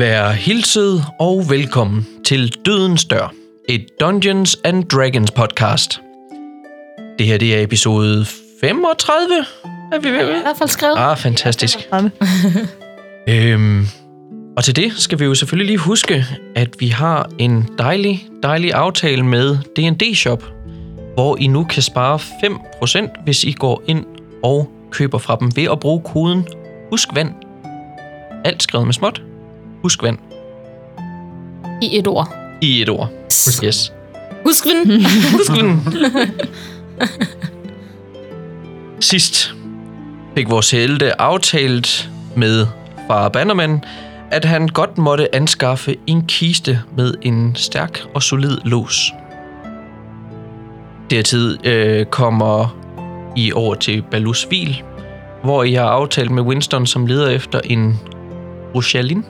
Vær hilset og velkommen til Dødens Dør, et Dungeons and Dragons podcast. Det her det er episode 35, er vi ved? I hvert fald skrevet. Ah, fantastisk. øhm, og til det skal vi jo selvfølgelig lige huske, at vi har en dejlig, dejlig aftale med D&D Shop, hvor I nu kan spare 5%, hvis I går ind og køber fra dem ved at bruge koden HUSKVAND. Alt skrevet med småt. HUSKVAND. I et ord. I et ord. Yes. Husk den. Husk. Sidst fik vores helte aftalt med far Bannerman, at han godt måtte anskaffe en kiste med en stærk og solid lås. Dertid øh, kommer I over til Balus Hvil, hvor I har aftalt med Winston, som leder efter en Rochalin.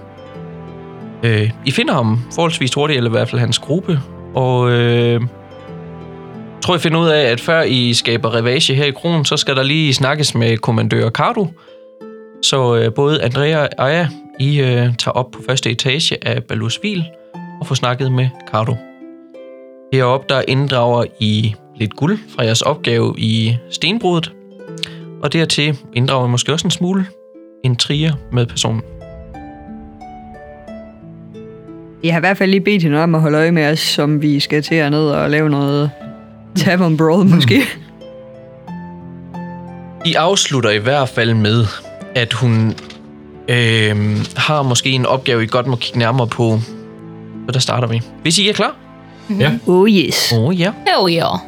Øh, I finder ham forholdsvis hurtigt, eller i hvert fald hans gruppe, og øh, tror, I finder ud af, at før I skaber revage her i kronen, så skal der lige snakkes med kommandør Cardo. Så øh, både Andrea og Aya, I øh, tager op på første etage af Balus Vil og får snakket med Cardo. Heroppe der inddrager I lidt guld fra jeres opgave i stenbruddet, og dertil inddrager I måske også en smule en trier med personen. Jeg har i hvert fald lige bedt hende om at holde øje med os, som vi skal til herned og lave noget tavern brawl måske. I afslutter i hvert fald med, at hun øh, har måske en opgave, I godt må kigge nærmere på. Så der starter vi. Hvis I er klar? Ja. Oh yes. Oh, ja. Jo, jo.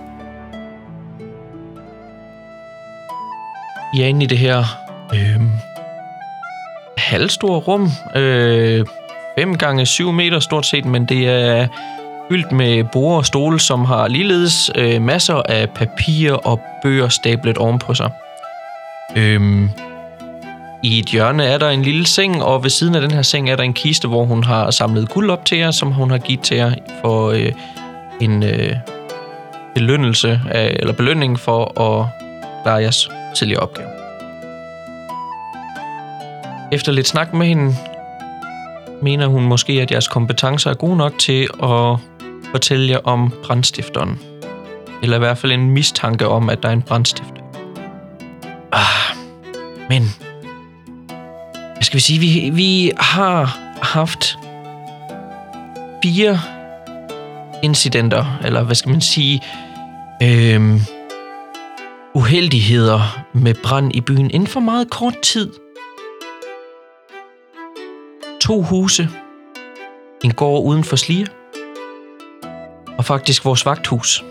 I er inde i det her øh, halvstore rum. Øh, 5 gange 7 meter stort set, men det er fyldt med borde og stole, som har ligeledes øh, masser af papir og bøger stablet ovenpå sig. Øhm, I et hjørne er der en lille seng, og ved siden af den her seng er der en kiste, hvor hun har samlet guld op til jer, som hun har givet til jer for øh, en øh, belønnelse af, eller belønning for at klare jeres tidligere opgave. Efter lidt snak med hende, mener hun måske, at jeres kompetencer er gode nok til at fortælle jer om brandstifteren. Eller i hvert fald en mistanke om, at der er en brandstifter. Ah, men... Hvad skal vi sige? Vi, vi har haft fire incidenter, eller hvad skal man sige, øhm, uheldigheder med brand i byen inden for meget kort tid. To huse, en gård uden for Slier, og faktisk vores vagthus.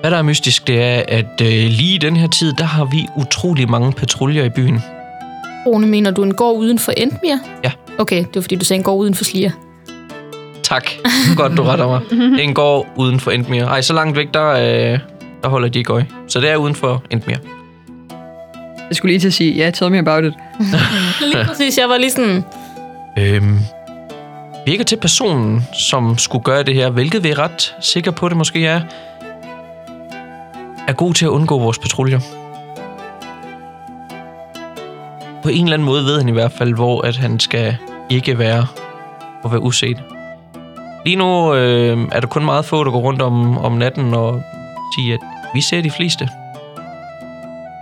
Hvad der er mystisk, det er, at øh, lige i den her tid, der har vi utrolig mange patruljer i byen. Rune, mener du en gård uden for Endmere? Ja. Okay, det var fordi, du sagde en gård uden for Slier. Tak. Godt, du retter mig. Det er en gård uden for Endmere. Ej, så langt væk, der, øh, der holder de ikke øje. Så det er uden for Endmere. Jeg skulle lige til at sige, ja, yeah, tell me about it. Lige præcis, jeg var lige sådan... Øhm, virker til personen, som skulle gøre det her, hvilket vi er ret sikre på, det måske er, er god til at undgå vores patruljer. På en eller anden måde ved han i hvert fald, hvor at han skal ikke være og være uset. Lige nu øh, er der kun meget få, der går rundt om, om natten og siger, at vi ser de fleste.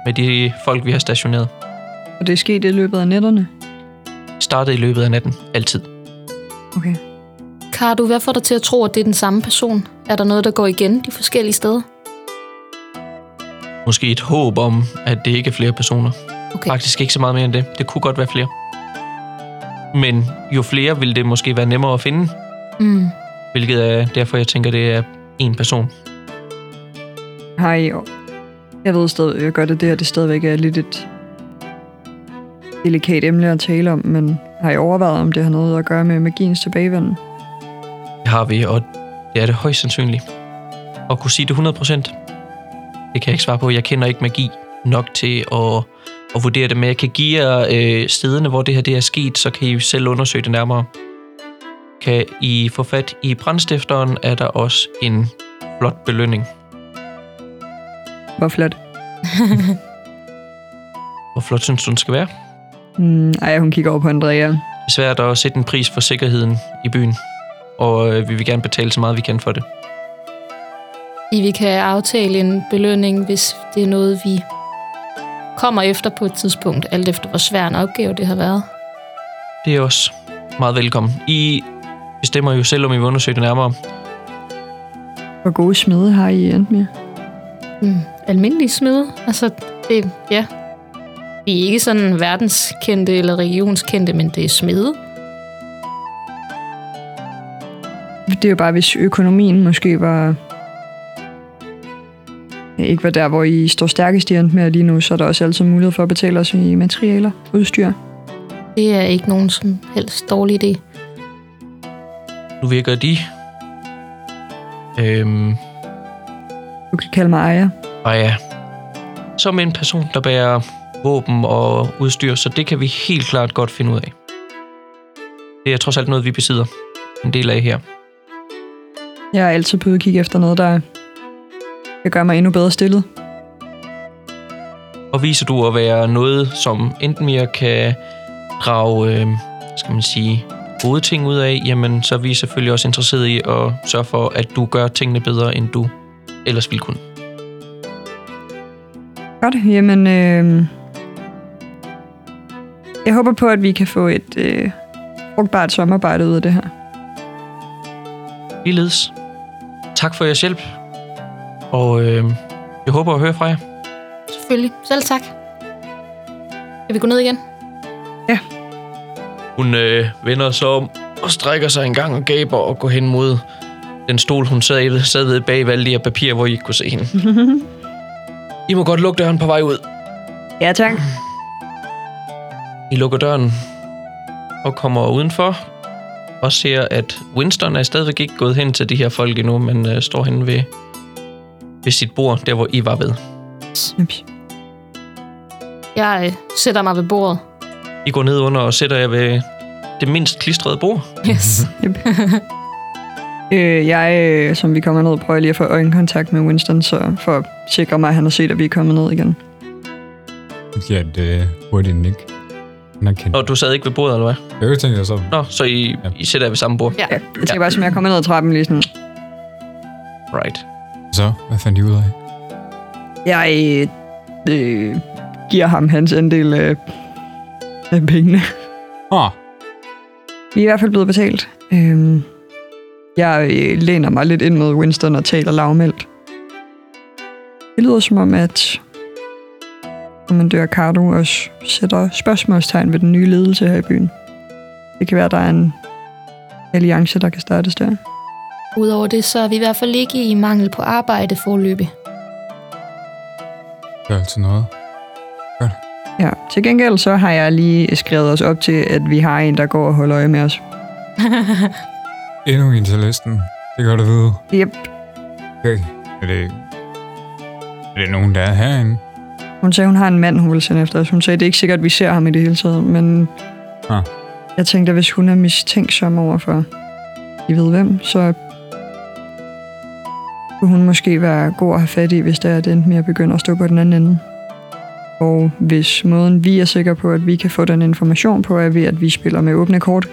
Med de folk, vi har stationeret. Og det er sket i løbet af nætterne. Startede i løbet af natten. Altid. Okay. Kardu, hvad får dig til at tro, at det er den samme person? Er der noget, der går igen de forskellige steder? Måske et håb om, at det ikke er flere personer. Okay. Faktisk ikke så meget mere end det. Det kunne godt være flere. Men jo flere vil det måske være nemmere at finde. Mm. Hvilket er derfor, jeg tænker, det er en person. Har I... Jeg ved stadig godt, at det her det stadigvæk er lidt et delikat emne at tale om, men har I overvejet, om det har noget at gøre med magiens tilbagevenden? Det har vi, og det er det højst sandsynligt. Og kunne sige det 100%, det kan jeg ikke svare på. Jeg kender ikke magi nok til at, at vurdere det, men jeg kan give jer øh, stederne, hvor det her det er sket, så kan I selv undersøge det nærmere. Kan I få fat i brandstifteren, er der også en flot belønning. Hvor flot. Hvor flot synes du, den skal være? Mm, ej, hun kigger over på Andrea. Det er svært at sætte en pris for sikkerheden i byen, og øh, vi vil gerne betale så meget, vi kan for det. I vi kan aftale en belønning, hvis det er noget, vi kommer efter på et tidspunkt, alt efter hvor svær en opgave det har været. Det er også meget velkommen. I bestemmer jo selv, om I vil undersøge det nærmere. Hvor gode smede har I endt med? Mm. Almindelig smide. Altså, det, ja. Vi er ikke sådan verdenskendte eller regionskendte, men det er smide. Det er jo bare, hvis økonomien måske var... Ikke var der, hvor I står stærkest i med lige nu, så er der også altid mulighed for at betale os i materialer, udstyr. Det er ikke nogen som helst dårlig idé. Nu virker de. Øhm, Du kan kalde mig Aya. og ja, som en person, der bærer våben og udstyr, så det kan vi helt klart godt finde ud af. Det er trods alt noget, vi besidder en del af her. Jeg er altid på udkig efter noget, der kan gøre mig endnu bedre stillet. Og viser du at være noget, som enten mere kan drage, øh, skal man sige, gode ting ud af, jamen så er vi selvfølgelig også interesseret i at sørge for, at du gør tingene bedre, end du ellers ville kunne. Godt, jamen... Øh... Jeg håber på, at vi kan få et øh, frugtbart samarbejde ud af det her. Ligeledes. Tak for jeres hjælp. Og øh, jeg håber at høre fra jer. Selvfølgelig. Selv tak. Kan vi gå ned igen? Hun øh, vender sig om og strækker sig en gang og gaber og går hen mod den stol, hun sad, i, sad ved bag alle de her papirer, hvor I ikke kunne se hende. I må godt lukke døren på vej ud. Ja, tak. I lukker døren og kommer udenfor og ser, at Winston er stadigvæk ikke gået hen til de her folk endnu, men øh, står henne ved, ved sit bord, der hvor I var ved. Jeg øh, sætter mig ved bordet. I går ned under og sætter jer ved det mindst klistrede bord. Yes. Øh, jeg, øh, som vi kommer ned, prøver lige at få øjenkontakt med Winston, så for at sikre mig, at han har set, at vi er kommet ned igen. Ja, det er hurtigt nik. Anerkendt. Og du sad ikke ved bordet, eller hvad? Jeg vil tænke så. Nå, så I, I sætter jer ved samme bord. Ja. Ja, jeg tænker bare, som jeg kommer ned ad trappen lige sådan. Right. Så, hvad fandt I ud af? Jeg øh, øh, giver ham hans andel af, af pengene. Ah, Vi er i hvert fald blevet betalt. Øhm, jeg øh, læner mig lidt ind med Winston og taler lavmældt. Det lyder som om, at kommandør Cardo også sætter spørgsmålstegn ved den nye ledelse her i byen. Det kan være, at der er en alliance, der kan startes der. Udover det, så er vi i hvert fald ikke i mangel på arbejde forløbig. det er altid noget. Ja, til gengæld så har jeg lige skrevet os op til, at vi har en, der går og holder øje med os. Endnu en til listen. Det gør du vide. Yep. Okay. Er det... Er det nogen, der er herinde? Hun sagde, hun har en mand, hun vil sende efter os. Hun sagde, det er ikke sikkert, at vi ser ham i det hele taget, men Ah. jeg tænkte, at hvis hun er mistænksom overfor, I ved hvem, så kunne hun måske være god at have fat i, hvis det er, at det endte med at begynde at stå på den anden ende. Og hvis måden, vi er sikre på, at vi kan få den information på, er ved, at vi spiller med åbne kort.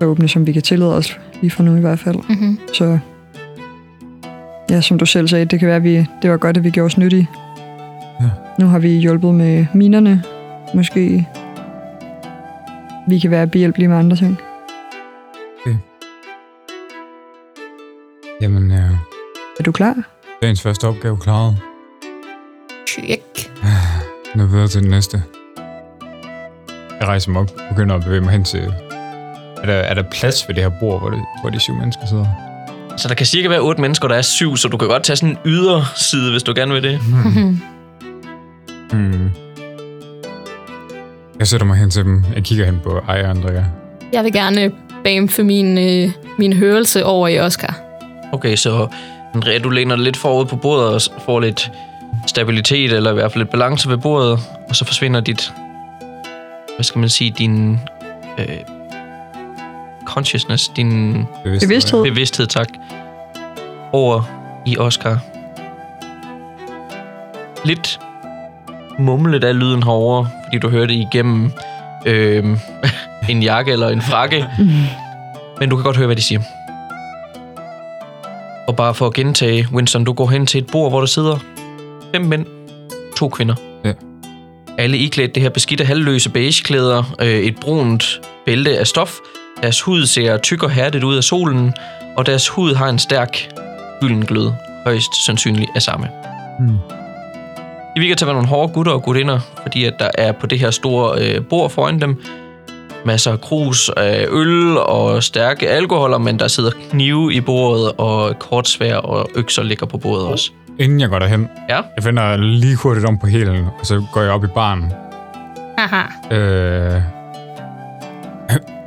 Så åbne, som vi kan tillade os lige for nu i hvert fald. Mm-hmm. Så ja, som du selv sagde, det kan være, at vi, det var godt, at vi gjorde os nyttige. Ja. Nu har vi hjulpet med minerne. Måske vi kan være behjælpelige med andre ting. Jamen, ja. Er du klar? Dagens første opgave klaret. Check. Nu videre til den næste. Jeg rejser mig op og begynder at bevæge mig hen til... Er der, er der plads ved det her bord, hvor, det, hvor de syv mennesker sidder? Så der kan cirka være otte mennesker, der er syv, så du kan godt tage sådan en yderside, hvis du gerne vil det. Hmm. Jeg sætter mig hen til dem. Jeg kigger hen på Aya og Andrea. Jeg vil gerne bamfe min, øh, min hørelse over i Oscar. Okay, så Andrea, du læner lidt forud på bordet og får lidt stabilitet, eller i hvert fald lidt balance ved bordet, og så forsvinder dit, hvad skal man sige, din øh, consciousness, din Bevidsthed. bevidsthed, tak, over i Oscar. Lidt mumlet af lyden herover, fordi du hørte igennem øh, en jakke eller en frakke. Men du kan godt høre, hvad de siger. Og bare for at gentage, Winston, du går hen til et bord, hvor der sidder fem mænd, to kvinder. Ja. Alle iklædt det her beskidte halvløse beigeklæder, øh, et brunt bælte af stof. Deres hud ser tyk og hærdet ud af solen, og deres hud har en stærk gylden glød, højst sandsynligt af samme. Hmm. De virker til at være nogle hårde gutter og gutinder, fordi at der er på det her store øh, bord foran dem masser af krus af øl og stærke alkoholer, men der sidder knive i bordet, og kortsvær og økser ligger på bordet også. Inden jeg går derhen, Ja. jeg vender lige hurtigt om på hælen, og så går jeg op i baren. Haha. Øh...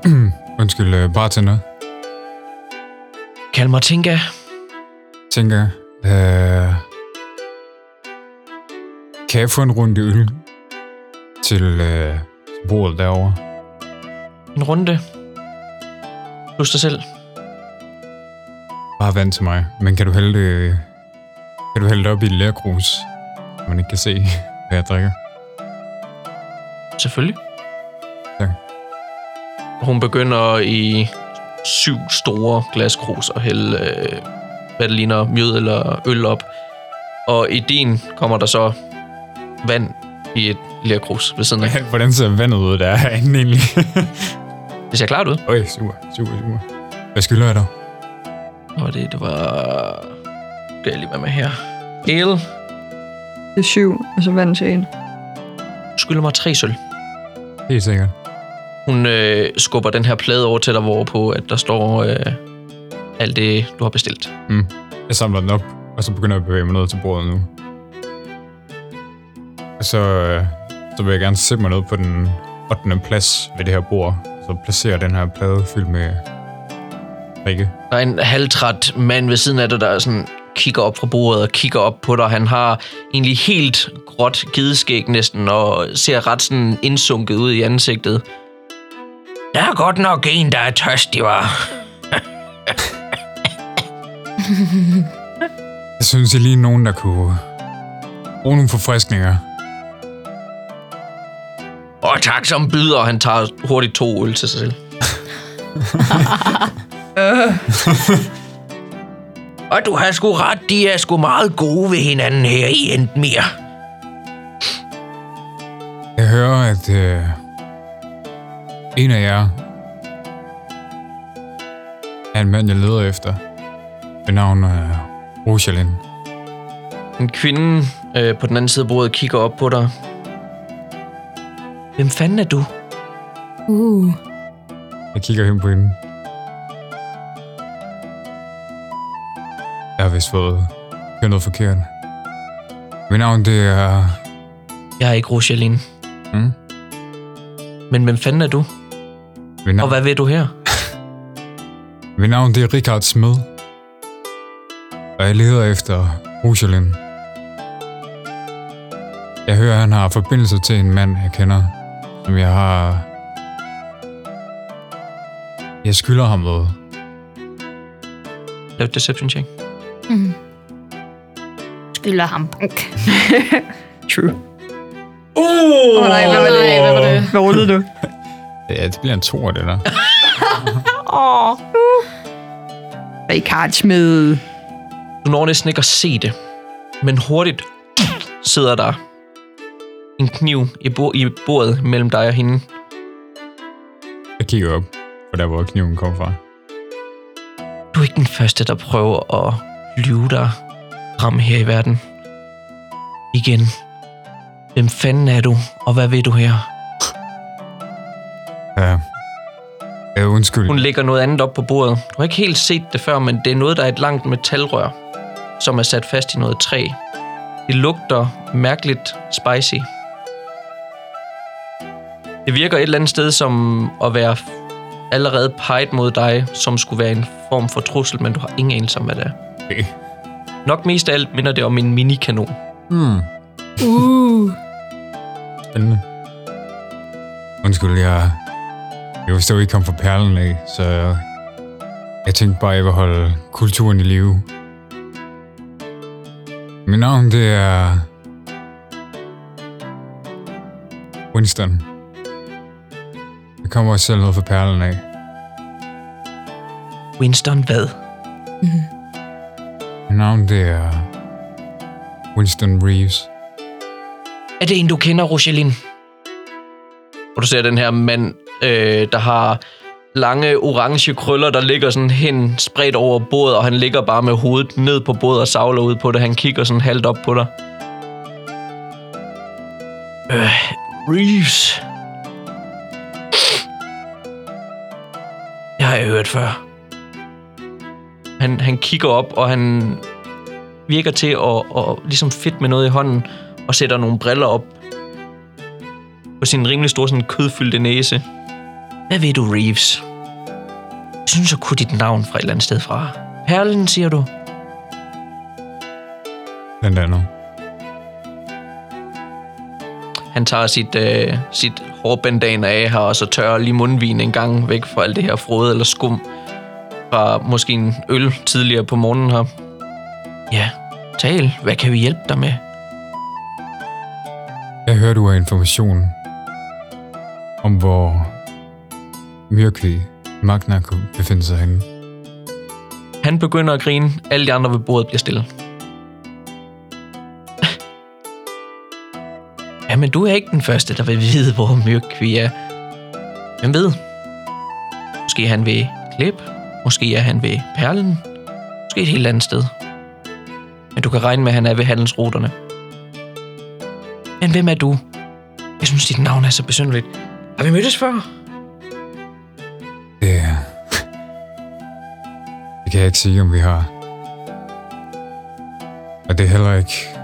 Undskyld, øh, bartender. Kald mig Tinka. Tænker, øh... kan jeg få en runde øl til øh, bordet derovre? En runde. Plus dig selv. Bare vand til mig. Men kan du hælde kan du hælde det op i et lærkrus, så man ikke kan se, hvad jeg drikker? Selvfølgelig. Tak. Hun begynder i syv store glaskrus at hælde, øh, hvad det ligner, mjød eller øl op. Og i din kommer der så vand i et lærkrus ved siden af. Hvordan ser vandet ud der herinde egentlig? Det ser klart ud. Okay, super, super, super. Hvad skylder jeg dig? Og det, det var... Skal jeg lige være med her. Ale, Det er syv, og så vand til en. du skylder mig tre sølv. Helt sikkert. Hun øh, skubber den her plade over til dig, hvorpå at der står øh, alt det, du har bestilt. Mm. Jeg samler den op, og så begynder jeg at bevæge mig ned til bordet nu. Så, øh, så vil jeg gerne sætte mig ned på den 8. plads ved det her bord, så placere den her plade fyldt med drikke. Der er en halvtræt mand ved siden af dig, der sådan kigger op fra bordet og kigger op på dig. Han har egentlig helt gråt gedeskæg næsten, og ser ret sådan indsunket ud i ansigtet. Der er godt nok en, der er tørstig, var. Jeg synes, jeg lige nogen, der kunne bruge nogle forfriskninger. Og tak som byder, og han tager hurtigt to øl til sig selv. og du har sgu ret, de er sgu meget gode ved hinanden her i Endmir. Jeg hører, at øh, en af jer er en mand, jeg leder efter. Ved navn øh, Rosalyn. En kvinde øh, på den anden side af bordet kigger op på dig. Hvem fanden er du? Uh. Jeg kigger hen på hende. Jeg har vist fået gjort noget forkert. Mit navn, det er... Jeg er ikke Rosaline. Mm? Men hvem fanden er du? Mit Og navn, hvad ved du her? mit navn det er Richard Smed. Og jeg leder efter Rosalyn. Jeg hører, at han har forbindelse til en mand, jeg kender, som jeg har... Jeg skylder ham noget. Lav deception check. Mm. Skylder ham bank. True. Uh! Åh oh, nej, hvad var det? Hvad var det? Hvad rullede du? Ja, det bliver en tor, det der. Åh. Richard Smed. Du når næsten ikke at se det, men hurtigt sidder der en kniv i, bo- i bordet mellem dig og hende. Jeg kigger op, for der hvor kniven kom fra. Du er ikke den første, der prøver at lyve dig frem her i verden. Igen. Hvem fanden er du, og hvad ved du her? Ja. Ja, undskyld. Hun lægger noget andet op på bordet. Du har ikke helt set det før, men det er noget, der er et langt metalrør, som er sat fast i noget træ. Det lugter mærkeligt spicy. Det virker et eller andet sted som at være allerede peget mod dig, som skulle være en form for trussel, men du har ingen anelse om, hvad det er. Okay. Nok mest af alt minder det om en minikanon. Hmm. Uh. Spændende. Undskyld, jeg... Jeg forstår, I kom fra perlen af, så... Jeg tænkte bare, at jeg vil holde kulturen i live. Mit navn, det er... Winston. Jeg kommer også selv ned fra perlen af. Winston hvad? Mit navn, det er... Winston Reeves. Er det en, du kender, Rogelin? Og du ser den her mand, øh, der har lange orange krøller, der ligger sådan hen spredt over bordet, og han ligger bare med hovedet ned på bordet og savler ud på det. Han kigger sådan halvt op på dig. Øh, Reeves. Har jeg hørt før. Han, han kigger op, og han virker til at, at ligesom fedt med noget i hånden, og sætter nogle briller op på sin rimelig store sådan kødfyldte næse. Hvad ved du, Reeves? Jeg synes, jeg kunne dit navn fra et eller andet sted fra. Perlen, siger du? Blandt andet. Han tager sit, øh, sit hårbandana af her, og så tørrer lige mundvin en gang væk fra alt det her frode eller skum fra måske en øl tidligere på morgenen her. Ja, tal. Hvad kan vi hjælpe dig med? Jeg hører, du har information om, hvor Myrkvi Magna kunne befinde sig henne. Han begynder at grine. Alle de andre ved bordet bliver stille. Ja, men du er ikke den første, der vil vide, hvor Myrkvi er. Hvem ved? Måske er han ved Klip. Måske er han ved Perlen. Måske et helt andet sted. Men du kan regne med, at han er ved handelsruterne. Men hvem er du? Jeg synes, dit navn er så besynderligt. Har vi mødtes før? Det, det kan jeg ikke sige, om vi har. Og det er heller ikke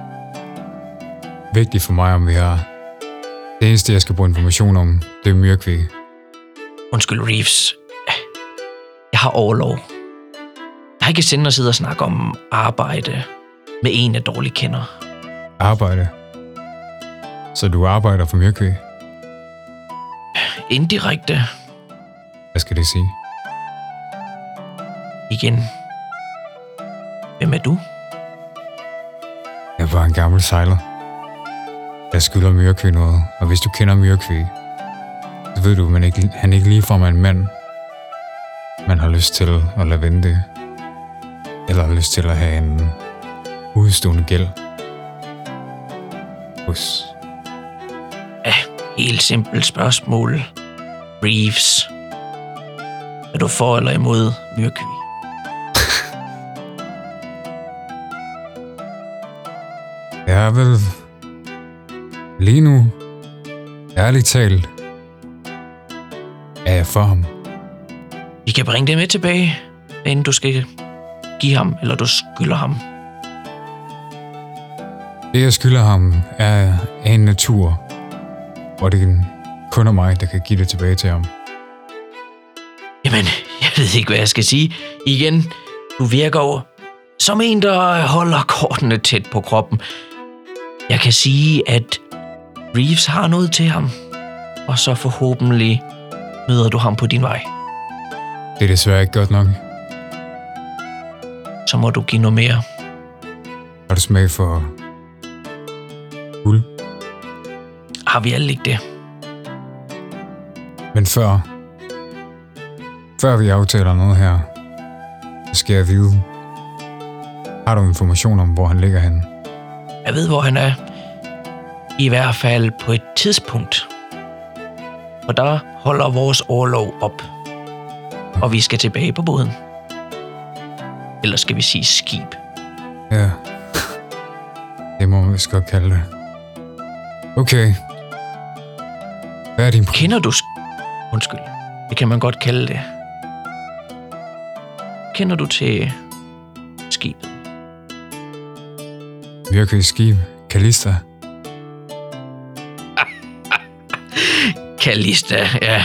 vigtigt for mig, om vi har. Det eneste, jeg skal bruge information om, det er Myrkvi. Undskyld, Reeves. Jeg har overlov. Jeg har ikke sendt at sidde og snakke om arbejde med en, jeg dårligt kender. Arbejde. Så du arbejder for Myrkvi? Indirekte Hvad skal det sige? igen. Hvem er du? Jeg var en gammel sejler. Jeg skylder Myrkvi noget, og hvis du kender Myrkvi, så ved du, at man ikke, han ikke ligefrem er en mand, man har lyst til at lade vente, eller har lyst til at have en udstående gæld hos. Ja, helt simpelt spørgsmål. Reeves. Er du for eller imod Myrkvi? Jeg er vel lige nu, ærligt talt, er jeg for ham. Vi kan bringe det med tilbage, inden du skal give ham, eller du skylder ham. Det, jeg skylder ham, er af en natur, hvor det kun er mig, der kan give det tilbage til ham. Jamen, jeg ved ikke, hvad jeg skal sige. Igen, du virker jo som en, der holder kortene tæt på kroppen. Jeg kan sige, at Reeves har noget til ham. Og så forhåbentlig møder du ham på din vej. Det er desværre ikke godt nok. Så må du give noget mere. Har du smag for guld? Har vi alle ikke det? Men før, før vi aftaler noget her, så skal jeg vide. Har du information om, hvor han ligger henne? Jeg ved, hvor han er. I hvert fald på et tidspunkt. Og der holder vores overlov op. Og vi skal tilbage på båden. Eller skal vi sige skib. Ja. Det må man vist godt kalde det. Okay. Hvad er din... Kender du... sk- Undskyld. Det kan man godt kalde det. Kender du til skibet? Virkelig skib? Kalista? Kalista, ja.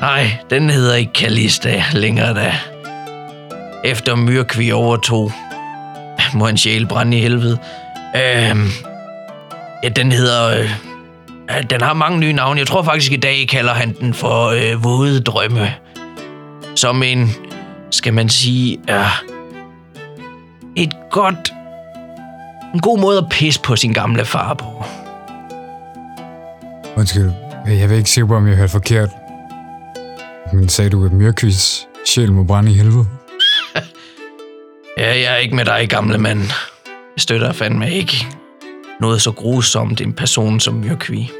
Nej, den hedder ikke Kalista længere da. Efter Myrkvi overtog, må en sjæl brænde i helvede. Øhm, ja, den hedder... Øh, ja, den har mange nye navne. Jeg tror faktisk i dag kalder han den for øh, Våde Drømme. Som en, skal man sige, er et godt... En god måde at pisse på sin gamle far på. Undskyld, jeg er ikke sikker på, om jeg hørte forkert. Men sagde du, at Myrkvis sjæl må brænde i helvede? Ja, jeg er ikke med dig, gamle mand. Jeg støtter fandme ikke noget så grusomt en person som Myrkvi.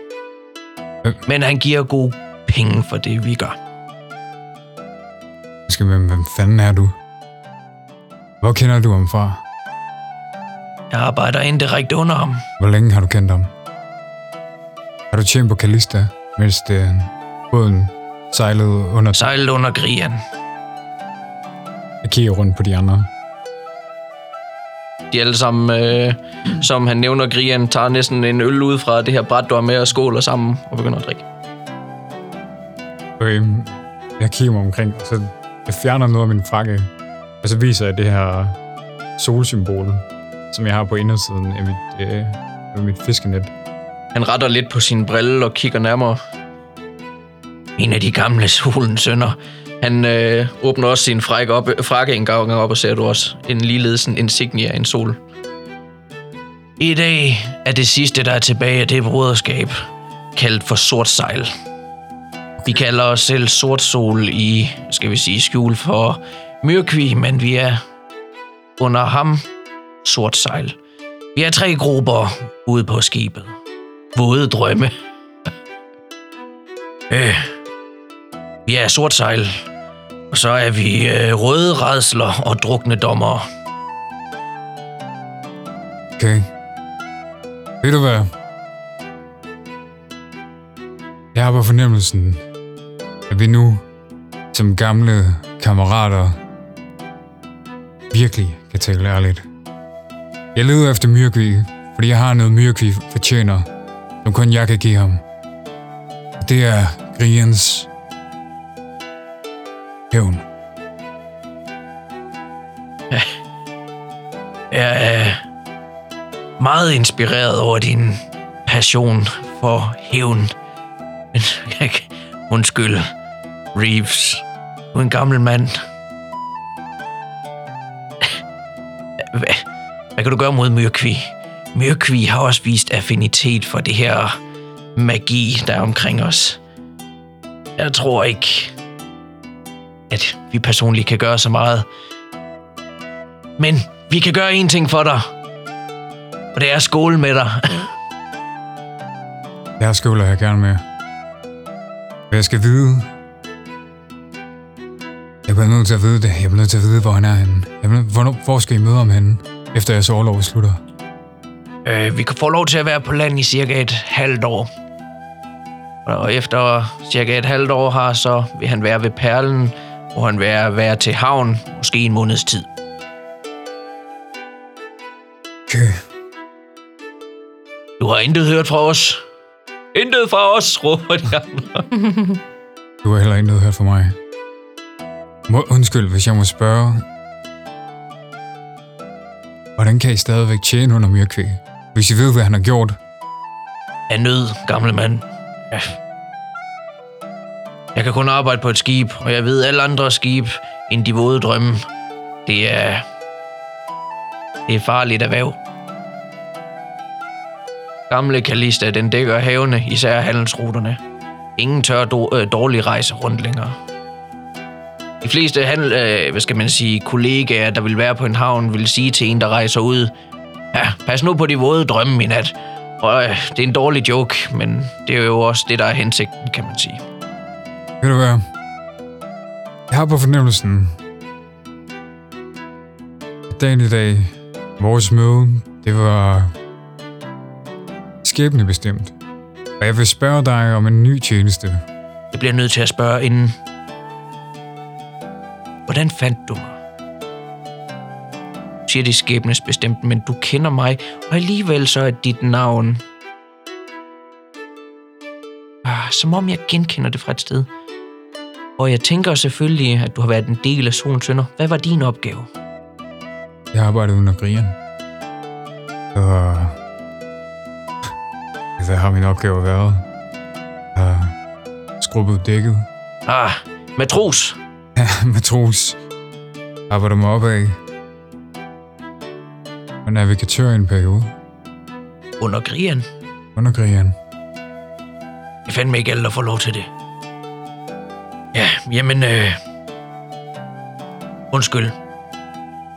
Øh. Men han giver gode penge for det, vi gør. Undskyld, men hvem fanden er du? Hvor kender du ham fra? Jeg arbejder indirekte under ham. Hvor længe har du kendt ham? Har du tjent på Kalista, mens det, båden sejlede under... Sejlet under Grian. Jeg kigger rundt på de andre. De alle sammen, øh, som han nævner, Grian tager næsten en øl ud fra det her bræt, du har med og skåler sammen og begynder at drikke. Okay, jeg kigger mig omkring, og så jeg fjerner noget af min frakke, og så viser jeg det her solsymbol, som jeg har på indersiden af mit, øh, af mit fiskenet. Han retter lidt på sin brille og kigger nærmere. En af de gamle solens sønner. Han øh, åbner også sin frakke, op, frakke en gang op, og ser du også en ligeledes en insignia af en sol. I dag er det sidste, der er tilbage af det broderskab, kaldt for sort sejl. Vi kalder os selv sort sol i, skal vi sige, skjul for Myrkvi, men vi er under ham sort sejl. Vi er tre grupper ude på skibet. Våde drømme. øh, vi er sort sejl, og så er vi øh, røde redsler og drukne dommere. Okay. Ved du hvad? Jeg har på fornemmelsen, at vi nu, som gamle kammerater, virkelig kan tale ærligt. Jeg leder efter Myrkvig, fordi jeg har noget Myrkvig fortjener, som kun jeg kan give ham. Og Det er Griens hævn. Jeg er meget inspireret over din passion for hævn. Men jeg kan... Undskyld, Reeves. Du er en gammel mand. Hvad, hvad kan du gøre mod Myrkvi? Myrkvi har også vist affinitet for det her magi, der er omkring os. Jeg tror ikke, at vi personligt kan gøre så meget. Men vi kan gøre én ting for dig. Og det er at skåle med dig. Jeg skåler jeg gerne med. Men jeg skal vide... Jeg bliver nødt til at vide det. Jeg bliver nødt til at vide, hvor han er henne. Jeg bliver, hvornår, hvor skal I møde ham henne, efter jeres overlov slutter? Øh, vi kan få lov til at være på land i cirka et halvt år. Og efter cirka et halvt år har, så vil han være ved Perlen, hvor han vil være, til havn, måske en måneds tid. Okay. Du har intet hørt fra os. Intet fra os, råber de andre. Du har heller ikke noget hørt fra mig. Må, undskyld, hvis jeg må spørge. Hvordan kan I stadigvæk tjene under Myrkvæg? Hvis I ved, hvad han har gjort. Af nød, gamle mand. Ja. Jeg kan kun arbejde på et skib, og jeg ved alle andre skib end de våde drømme. Det er... Det er farligt erhverv. Gamle Kalista, den dækker havene, især handelsruterne. Ingen tør do- øh, dårlige rejser rundt længere. De fleste handel, øh, hvad skal man sige, kollegaer, der vil være på en havn, vil sige til en, der rejser ud, ja, pas nu på de våde drømme i nat. Og øh, det er en dårlig joke, men det er jo også det, der er hensigten, kan man sige. Ved du hvad? Jeg har på fornemmelsen, at dagen i dag, vores møde, det var skæbnebestemt. Og jeg vil spørge dig om en ny tjeneste. Jeg bliver nødt til at spørge inden. Hvordan fandt du mig? Siger det skæbnes bestemt, men du kender mig, og alligevel så er dit navn... Ah, som om jeg genkender det fra et sted. Og jeg tænker selvfølgelig, at du har været en del af Solens Sønder. Hvad var din opgave? Jeg arbejdede under grien. Og... Hvad har min opgave været? Jeg skrubbet dækket. Ah, matros. Ja, matros. Arbejder mig opad. Og navigatør i en periode. Under grien. Under grien. Det er fandme ikke alle, der får lov til det. Ja, jamen, øh... Undskyld.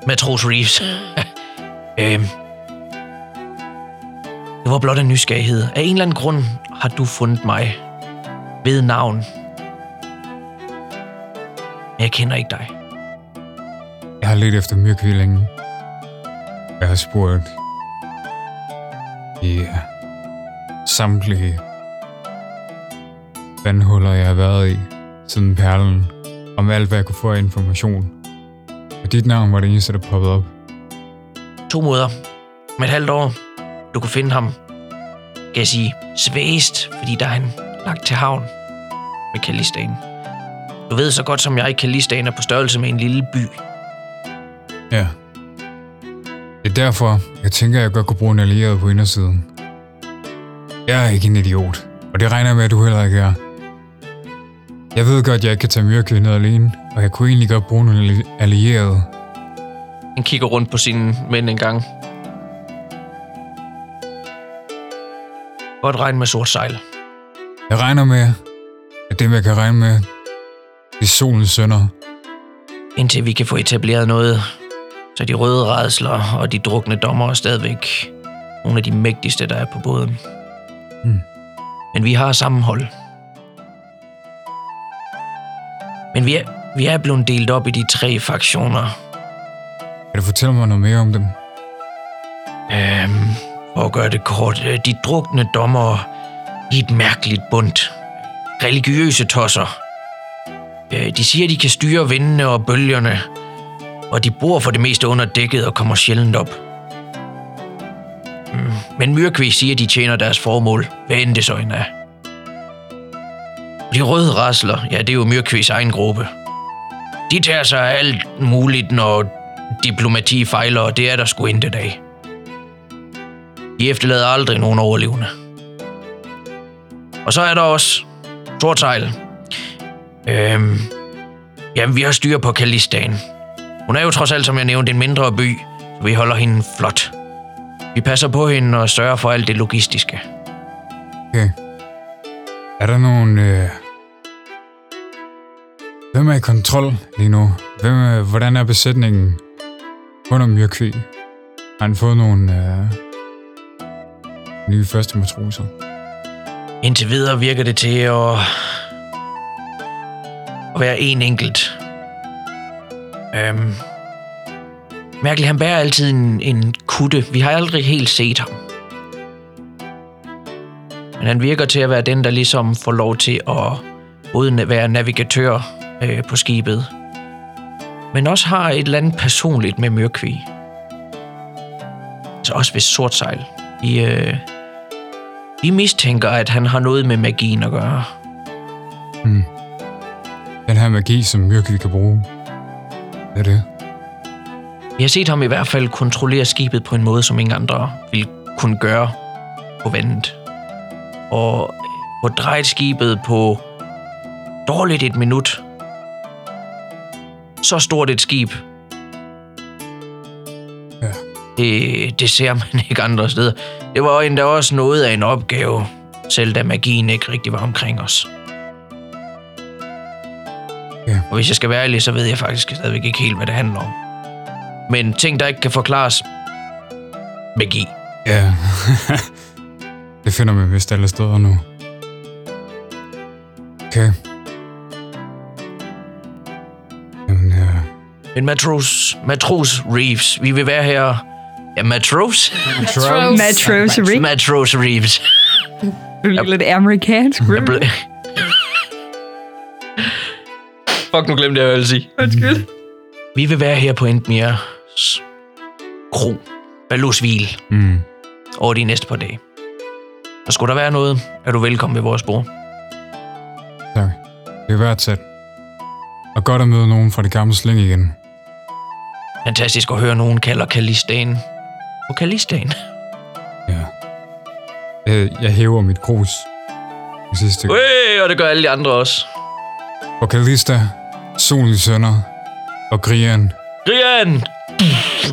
Matros Reeves. øh... Det var blot en nysgerrighed. Af en eller anden grund har du fundet mig ved navn. Men jeg kender ikke dig. Jeg har let efter myrkvid længe. Jeg har spurgt i samtlige vandhuller, jeg har været i siden perlen, om alt, hvad jeg kunne få af information. Og dit navn var det eneste, der poppede op. To måder. Med et halvt år. Du kunne finde ham. Kan jeg sige svagest, fordi der er han lagt til havn med Kalistan. Du ved så godt som jeg, Kalistan er på størrelse med en lille by. Ja. Det er derfor, jeg tænker, at jeg godt kunne bruge en allieret på indersiden. Jeg er ikke en idiot, og det regner med, at du heller ikke er. Jeg ved godt, at jeg ikke kan tage myrkvind ned alene, og jeg kunne egentlig godt bruge nogle alli- allierede. Han kigger rundt på sine mænd en gang. Godt regn med sort sejl. Jeg regner med, at dem, jeg kan regne med, det er solens sønner. Indtil vi kan få etableret noget, så de røde redsler og de drukne dommer er stadigvæk nogle af de mægtigste, der er på båden. Hmm. Men vi har sammenhold. Men vi er, vi er blevet delt op i de tre fraktioner. Kan du fortælle mig noget mere om dem? Øhm, for at gøre det kort. øh, De drukne dommer i et mærkeligt bundt. Religiøse tosser. Øh, De siger, de kan styre vindene og bølgerne, og de bor for det meste under dækket og kommer sjældent op. Mm, Men Myrkvi siger, de tjener deres formål, hvad end det så end er. De røde rasler, ja, det er jo Myrkvis egen gruppe. De tager sig af alt muligt, når diplomati fejler, og det er der sgu intet af. De efterlader aldrig nogen overlevende. Og så er der også Tortejl. Øhm, jamen, vi har styr på Kalistan. Hun er jo trods alt, som jeg nævnte, en mindre by, så vi holder hende flot. Vi passer på hende og sørger for alt det logistiske. Okay. Er der nogen... Øh... Hvem er i kontrol lige nu? Hvem er, hvordan er besætningen under Myrkvi? Har han fået nogle øh... nye første matroser? Indtil videre virker det til at, at være en enkelt. Øhm, Mærkeligt, han bærer altid en, en kutte. Vi har aldrig helt set ham. Men han virker til at være den, der ligesom får lov til at både være navigatør øh, på skibet, men også har et eller andet personligt med Mørkvig. Så også ved sort sejl. Vi, øh, vi mistænker, at han har noget med magien at gøre. Hmm. Den her magi, som Myrkvi kan bruge. Hvad er det? Vi har set ham i hvert fald kontrollere skibet på en måde, som ingen andre ville kunne gøre på vandet. Og få drejet skibet på dårligt et minut. Så stort et skib. Ja. Det, det ser man ikke andre steder. Det var endda også noget af en opgave, selv da magien ikke rigtig var omkring os. Ja. Og hvis jeg skal være ærlig, så ved jeg faktisk stadigvæk ikke helt, hvad det handler om. Men ting, der ikke kan forklares, magi. Ja. det finder vi vist alle steder nu. Okay. Jamen, ja. Men matros, matros Reeves, vi vil være her... Ja, matros? Matros. Matros Reeves. Matros Reeves. Du er lidt amerikansk. Fuck, nu glemte jeg, hvad jeg ville sige. Undskyld. Vi vil være her på Endmirs kro, Balusvil, Mm. over de næste par dage. Og skulle der være noget, er du velkommen ved vores bord. Tak. Det er værdsat. Og godt at møde nogen fra det gamle sling igen. Fantastisk at høre, nogen kalder Kalistagen. På Kalistagen. Ja. Jeg, jeg hæver mit grus. Sidste. Øh, og det gør alle de andre også. Og Kalista, Solens sønner og Grian. Grian!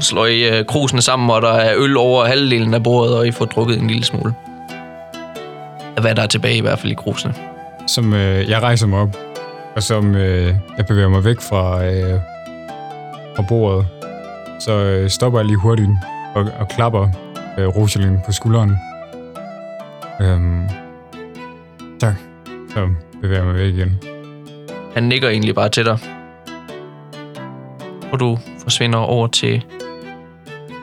Slår I uh, krusene sammen, og der er øl over halvdelen af bordet, og I får drukket en lille smule. Af Hvad der er tilbage i hvert fald i krusene. Som øh, jeg rejser mig op. Og som øh, jeg bevæger mig væk fra, øh, fra bordet. Så øh, stopper jeg lige hurtigt og, og klapper øh, Rosalind på skulderen. Øhm, tak. Så bevæger jeg mig væk igen. Han nikker egentlig bare til dig. Og du forsvinder over til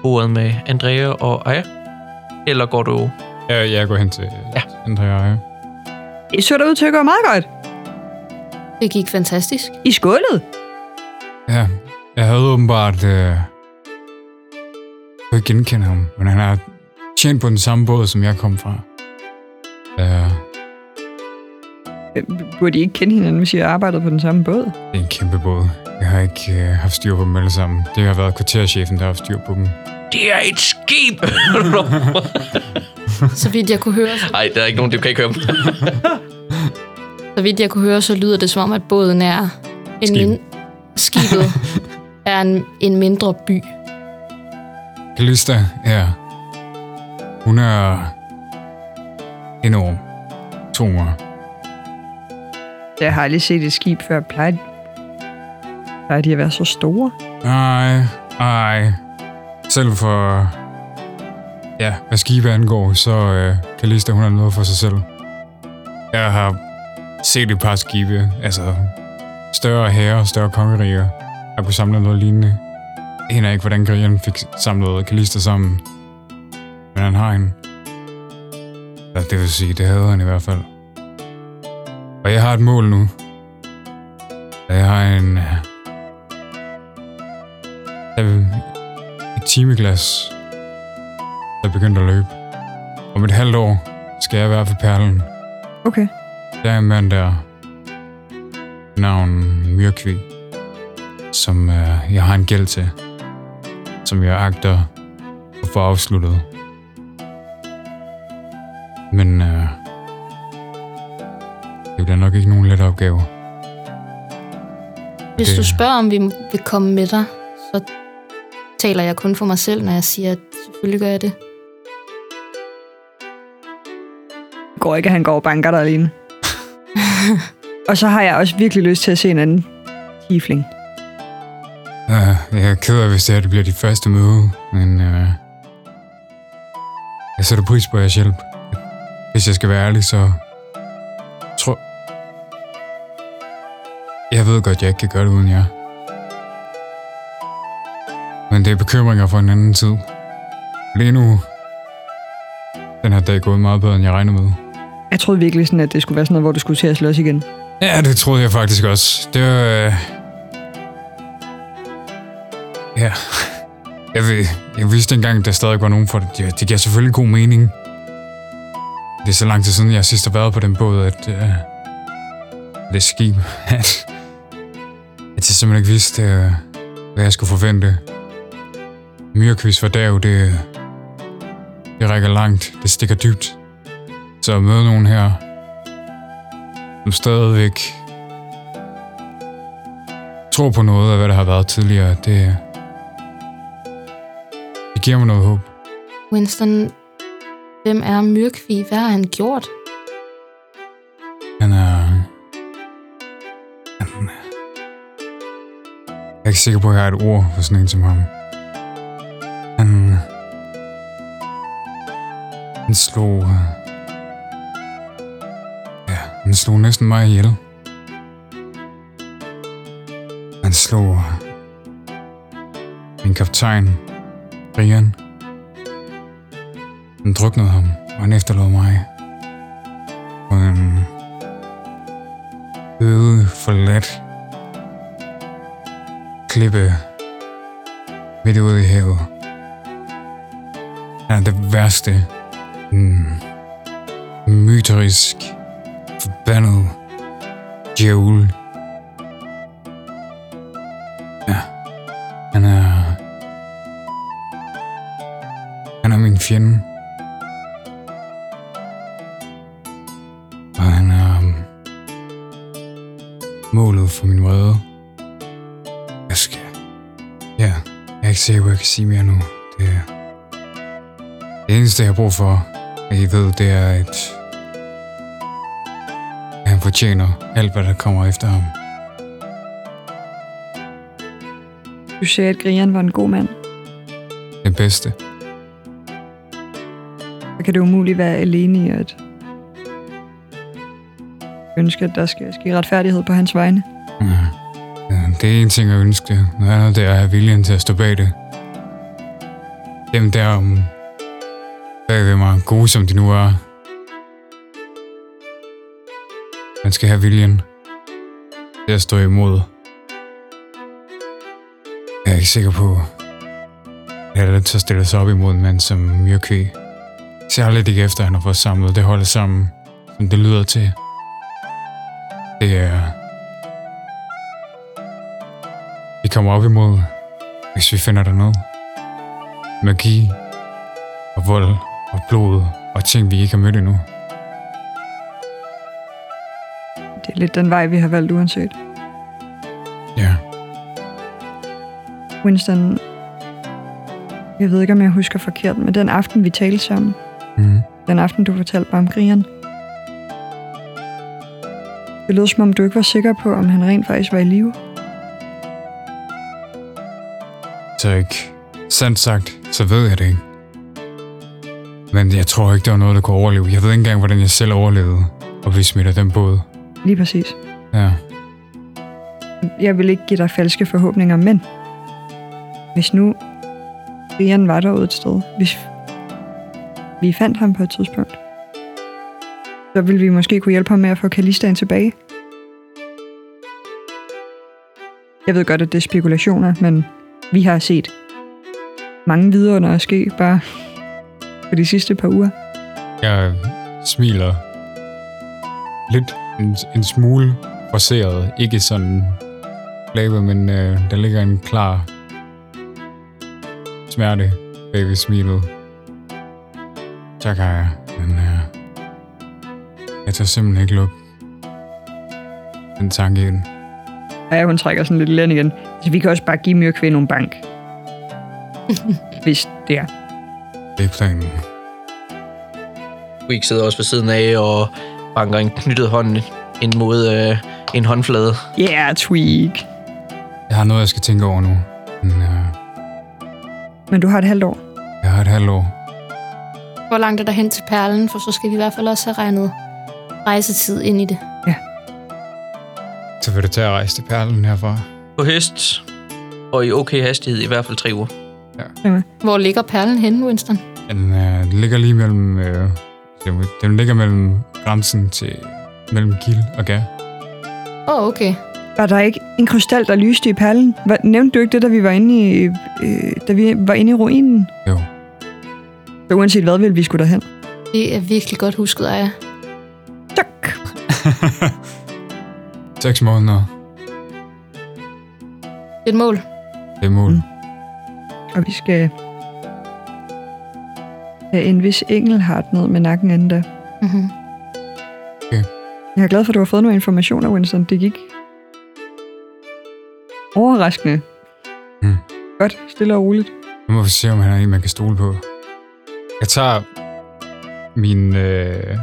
bordet med Andrea og Aya. Eller går du... Jeg, jeg går hen til Ja. Andrea. Ja. Det så der ud til at gå meget godt. Det gik fantastisk. I skålet. Ja, jeg havde åbenbart... Øh, jeg genkende ham, men han er tjent på den samme båd, som jeg kom fra. Ja, Øh, Burde I ikke kende hinanden, hvis I har arbejdet på den samme båd? det er en kæmpe båd. Jeg har ikke øh, haft styr på dem alle sammen. Det har været kvarterchefen, der har haft styr på dem. Det er et skib! Så vidt jeg kunne høre, Nej, der er ikke nogen, du kan ikke høre dem. så vidt jeg kunne høre, så lyder det som om, at båden er en Skib. min- skibet er en, en mindre by. Kalista, ja. Hun er enorm. Tung jeg har aldrig set et skib før. Plejer, plejer de at være så store? Nej, nej. Selv for... Ja, hvad skibe angår, så øh, Kalista, hun er noget for sig selv. Jeg har set et par skibe, altså større herrer, større kongeriger, har kunne samle noget lignende. Jeg aner ikke, hvordan Grian fik samlet Kalista sammen. Men han har en. Ja, det vil sige, det havde han i hvert fald. Og jeg har et mål nu. Jeg har en... øh, et timeglas, der er begyndt at løbe. Om et halvt år skal jeg være for perlen. Okay. Der er en mand der, navn Myrkvi, som øh, jeg har en gæld til, som jeg agter at få afsluttet. Men øh, det bliver nok ikke nogen let opgave. Hvis Det- du spørger, om vi vil komme med dig, så taler jeg kun for mig selv, når jeg siger, at selvfølgelig gør jeg det. Det går ikke, at han går og banker dig alene. og så har jeg også virkelig lyst til at se en anden tiefling. Uh, jeg er ked af, hvis det her det bliver dit første møde, men uh, jeg sætter pris på jeres hjælp. Hvis jeg skal være ærlig, så tror... Jeg ved godt, jeg ikke kan gøre det uden jer. Men det er bekymringer for en anden tid. Lige nu, den her dag gået meget bedre, end jeg regnede med. Jeg troede virkelig sådan, at det skulle være sådan noget, hvor du skulle til at slås igen. Ja, det troede jeg faktisk også. Det var... Øh... Ja. Jeg, ved, jeg vidste engang, at der stadig var nogen for det. Det, det giver selvfølgelig god mening. Det er så lang tid siden, jeg sidst har været på den båd, at... Øh... Det skib, at... At jeg simpelthen ikke vidste, øh, hvad jeg skulle forvente. Myrkvis for dag, det... Det rækker langt. Det stikker dybt. Så at møde nogen her, som stadigvæk tror på noget af, hvad der har været tidligere, det, det giver mig noget håb. Winston, hvem er Myrkvi? Hvad har han gjort? Er ikke sikker på, at jeg har et ord for sådan en som ham. Han... Han slog... Ja, han slog næsten mig ihjel. Han slog... Min kaptajn, Brian. Han druknede ham, og han efterlod mig. På en øde, forladt klippe midt ude i havet. Er det værste. Mm. myterisk, forbandet djævel. Ja, han er... Han er min fjende. Og han er um, målet for min vrede. Ikke sikker på, at jeg kan sige mere nu. Det er... Det eneste, jeg har brug for, at I ved, det er, at... han fortjener alt, hvad der kommer efter ham. Du sagde, at Grian var en god mand. Den bedste. Så kan det umuligt være alene i at ønske, at der skal ske retfærdighed på hans vegne. Ja. Det er en ting at ønske. det. Noget andet det er at have viljen til at stå bag det. Dem der om bag ved mig, gode som de nu er. Man skal have viljen til at stå imod. Jeg er ikke sikker på, at jeg er til at stille sig op imod en mand som Myrkvæg. Særligt ikke efter, at han har fået samlet det hold sammen, som det lyder til. Kommer op imod, hvis vi finder der noget. Magi og vold og blod og ting, vi ikke har mødt endnu. Det er lidt den vej, vi har valgt uanset. Ja, Winston, jeg ved ikke, om jeg husker forkert, men den aften, vi talte sammen, mm. den aften, du fortalte mig om Grian, det lød som om, du ikke var sikker på, om han rent faktisk var i live. Så ikke sandt sagt, så ved jeg det ikke. Men jeg tror ikke, der var noget, der kunne overleve. Jeg ved ikke engang, hvordan jeg selv overlevede og blive smidt af den båd. Lige præcis. Ja, Jeg vil ikke give dig falske forhåbninger, men hvis nu Brian var derude et sted, hvis vi fandt ham på et tidspunkt, så ville vi måske kunne hjælpe ham med at få Kalistaen tilbage. Jeg ved godt, at det er spekulationer, men vi har set mange vidunder ske bare på de sidste par uger. jeg smiler lidt en, en smule forseret. Ikke sådan flabet, men øh, der ligger en klar smerte bag ved smilet. Tak, Aya, men øh, jeg tager simpelthen ikke lukke den tanke ind. Og hun trækker sådan lidt land igen. Så vi kan også bare give Myrkvæg nogle bank. hvis det er. Det er planen. Week sidder også ved siden af og banker en knyttet hånd ind mod øh, en håndflade. Yeah, tweak. Jeg har noget, jeg skal tænke over nu. Men øh, Men du har et halvt år. jeg har et halvt år. Hvor langt er der hen til perlen? For så skal vi i hvert fald også have regnet rejsetid ind i det. Så vil det tage at rejse til perlen herfra. På hest og i okay hastighed i hvert fald tre uger. Hvor ligger perlen henne, Winston? Den øh, ligger lige mellem... Øh, den, den ligger mellem grænsen til... Mellem Gil og Gær. Åh, oh, okay. Var der ikke en krystal, der lyste i perlen? Hvad, nævnte du ikke det, da vi var inde i, øh, da vi var inde i ruinen? Jo. Så uanset hvad, ville vi skulle derhen. Det er virkelig godt husket af jer. Tak. Seks måneder. Et mål. Det er mål. Mm. Og vi skal have en vis engelhart ned med nakken anden da. Mm-hmm. Jeg er glad for, at du har fået nogle informationer, Winston. Det gik overraskende. Mm. Godt, stille og roligt. Nu må vi se, om han er en, man kan stole på. Jeg tager min, øh,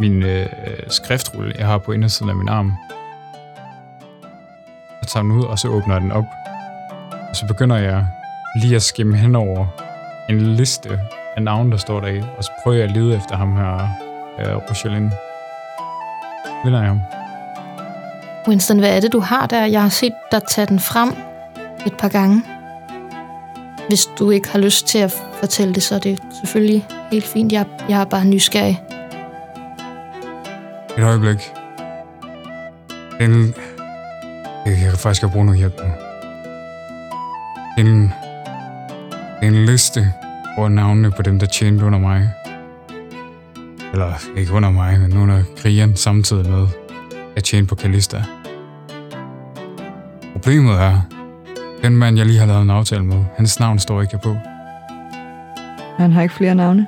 min øh, skriftrulle, jeg har på indersiden af min arm. Jeg tager den ud, og så åbner den op. Og så begynder jeg lige at skimme hen over en liste af navne, der står deri. Og så prøver jeg at lede efter ham her, øh, Rochelin. Vinder jeg ham? Winston, hvad er det, du har der? Jeg har set dig tage den frem et par gange. Hvis du ikke har lyst til at fortælle det, så er det selvfølgelig helt fint. Jeg, jeg er bare nysgerrig. Et øjeblik. En... Jeg kan faktisk godt bruge noget hjælp nu. En... En liste over navnene på dem, der tjente under mig. Eller ikke under mig, men under krigen samtidig med at tjene på Kalista. Problemet er, den mand, jeg lige har lavet en aftale med, hans navn står ikke på. Han har ikke flere navne.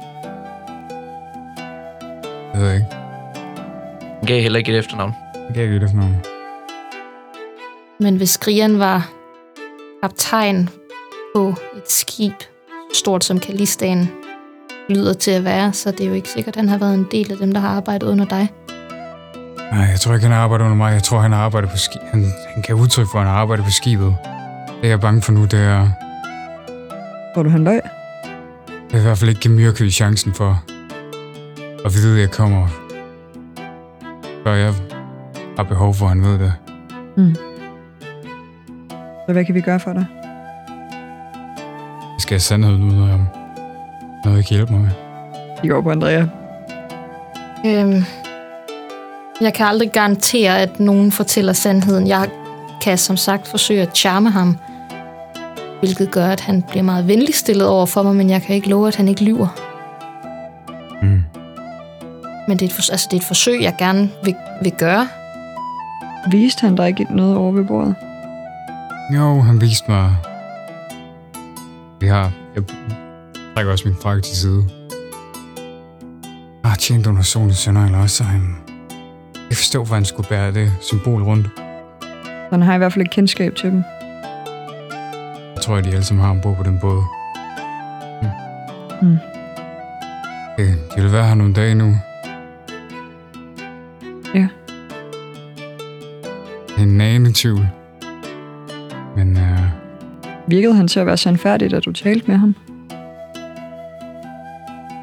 Det ved jeg ikke. Han gav heller ikke et efternavn. Jeg gav ikke det for navn. Men hvis Grian var kaptajn på et skib, stort som Kalistaen lyder til at være, så det er jo ikke sikkert, at han har været en del af dem, der har arbejdet under dig. Nej, jeg tror ikke, han har arbejdet under mig. Jeg tror, han har arbejdet på skibet. Han, han kan udtryk for, at han har arbejdet på skibet. Det jeg er bange for nu, det er... Tror du, han løg? Jeg vil i hvert fald ikke give Myrkø chancen for at vide, at jeg kommer, før jeg har behov for, at han ved det. Mm. Så hvad kan vi gøre for dig? Jeg skal have sandheden ud ham. Noget, jeg kan hjælpe mig med. Vi går på Andrea. Øhm, jeg kan aldrig garantere, at nogen fortæller sandheden. Jeg kan som sagt forsøge at charme ham, hvilket gør, at han bliver meget venlig stillet over for mig, men jeg kan ikke love, at han ikke lyver. Mm. Men det er, et, altså, det er et forsøg, jeg gerne vil, vil gøre. Viste han dig ikke noget over ved bordet? Jo, han viste mig... Vi har... Jeg trækker også min frakke til side. Jeg har tjent under solens sønder, eller også så han... Jeg forstår, hvor han skulle bære det symbol rundt. Han har i hvert fald ikke kendskab til dem. Jeg tror, at de alle sammen har ombord på den båd. Mm. Mm. Det, de vil være her nogle dage nu. Ja. En nane tvivl. Men øh, Virkede han til at være sandfærdig, da du talte med ham?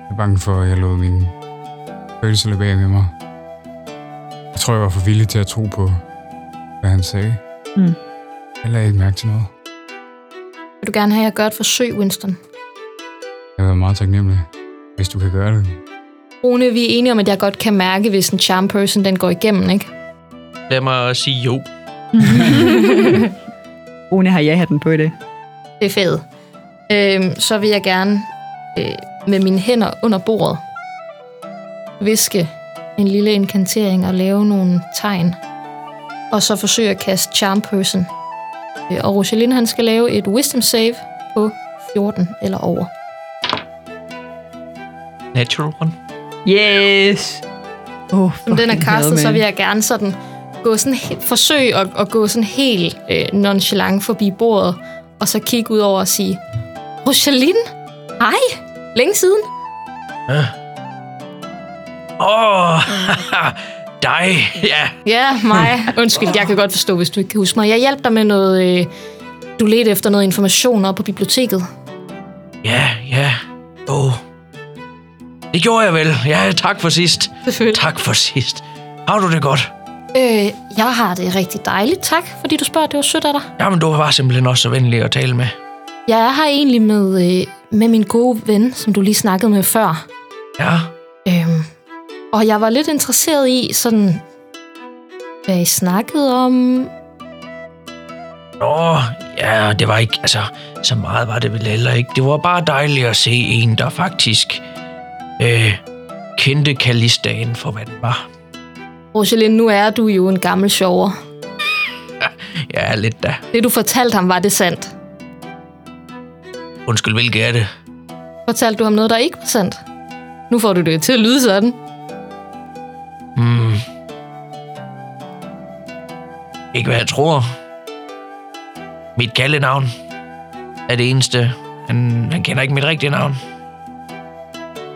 jeg er bange for, at jeg lod min følelser løbe af med mig. Jeg tror, jeg var for villig til at tro på, hvad han sagde. Mm. Jeg lagde ikke mærke til noget. Vil du gerne have, at jeg gør et forsøg, Winston? Jeg var meget taknemmelig, hvis du kan gøre det. Rune, vi er enige om, at jeg godt kan mærke, hvis en charm person den går igennem, ikke? Lad mig sige jo. Rune har ja-hatten på i det. Det er fedt. Øhm, så vil jeg gerne øh, med mine hænder under bordet viske en lille inkantering og lave nogle tegn. Og så forsøge at kaste Charm Person. Øh, og Rosaline, han skal lave et Wisdom Save på 14 eller over. Natural one. Yes! Oh, Når den er kastet, så vil jeg gerne sådan gå sådan forsøge at, at gå sådan helt øh, nonchalant forbi bordet, og så kigge ud over og sige, Rosaline, hej, længe siden. Åh, oh, dig, ja. Ja, mig. Undskyld, jeg kan godt forstå, hvis du ikke kan huske mig. Jeg hjalp dig med noget... Øh, du ledte efter noget information op på biblioteket. Ja, ja. Åh. Oh. Det gjorde jeg vel. Ja, tak for sidst. Selvfølgelig. Tak for sidst. Har du det godt? Øh, jeg har det rigtig dejligt, tak, fordi du spørger. Det var sødt af dig. Jamen, du var simpelthen også så venlig at tale med. Jeg er her egentlig med, øh, med min gode ven, som du lige snakkede med før. Ja, Øhm, og jeg var lidt interesseret i sådan, hvad I snakkede om. Nå, ja, det var ikke, altså, så meget var det vel heller ikke. Det var bare dejligt at se en, der faktisk øh, kendte Kalistaen for, hvad den var. Rosaline, nu er du jo en gammel sjover. Ja, lidt da. Det, du fortalte ham, var det sandt? Undskyld, hvilket er det? Fortalte du ham noget, der ikke var sandt? Nu får du det til at lyde sådan. Hmm. Ikke hvad jeg tror. Mit kaldenavn er det eneste. Han, han kender ikke mit rigtige navn.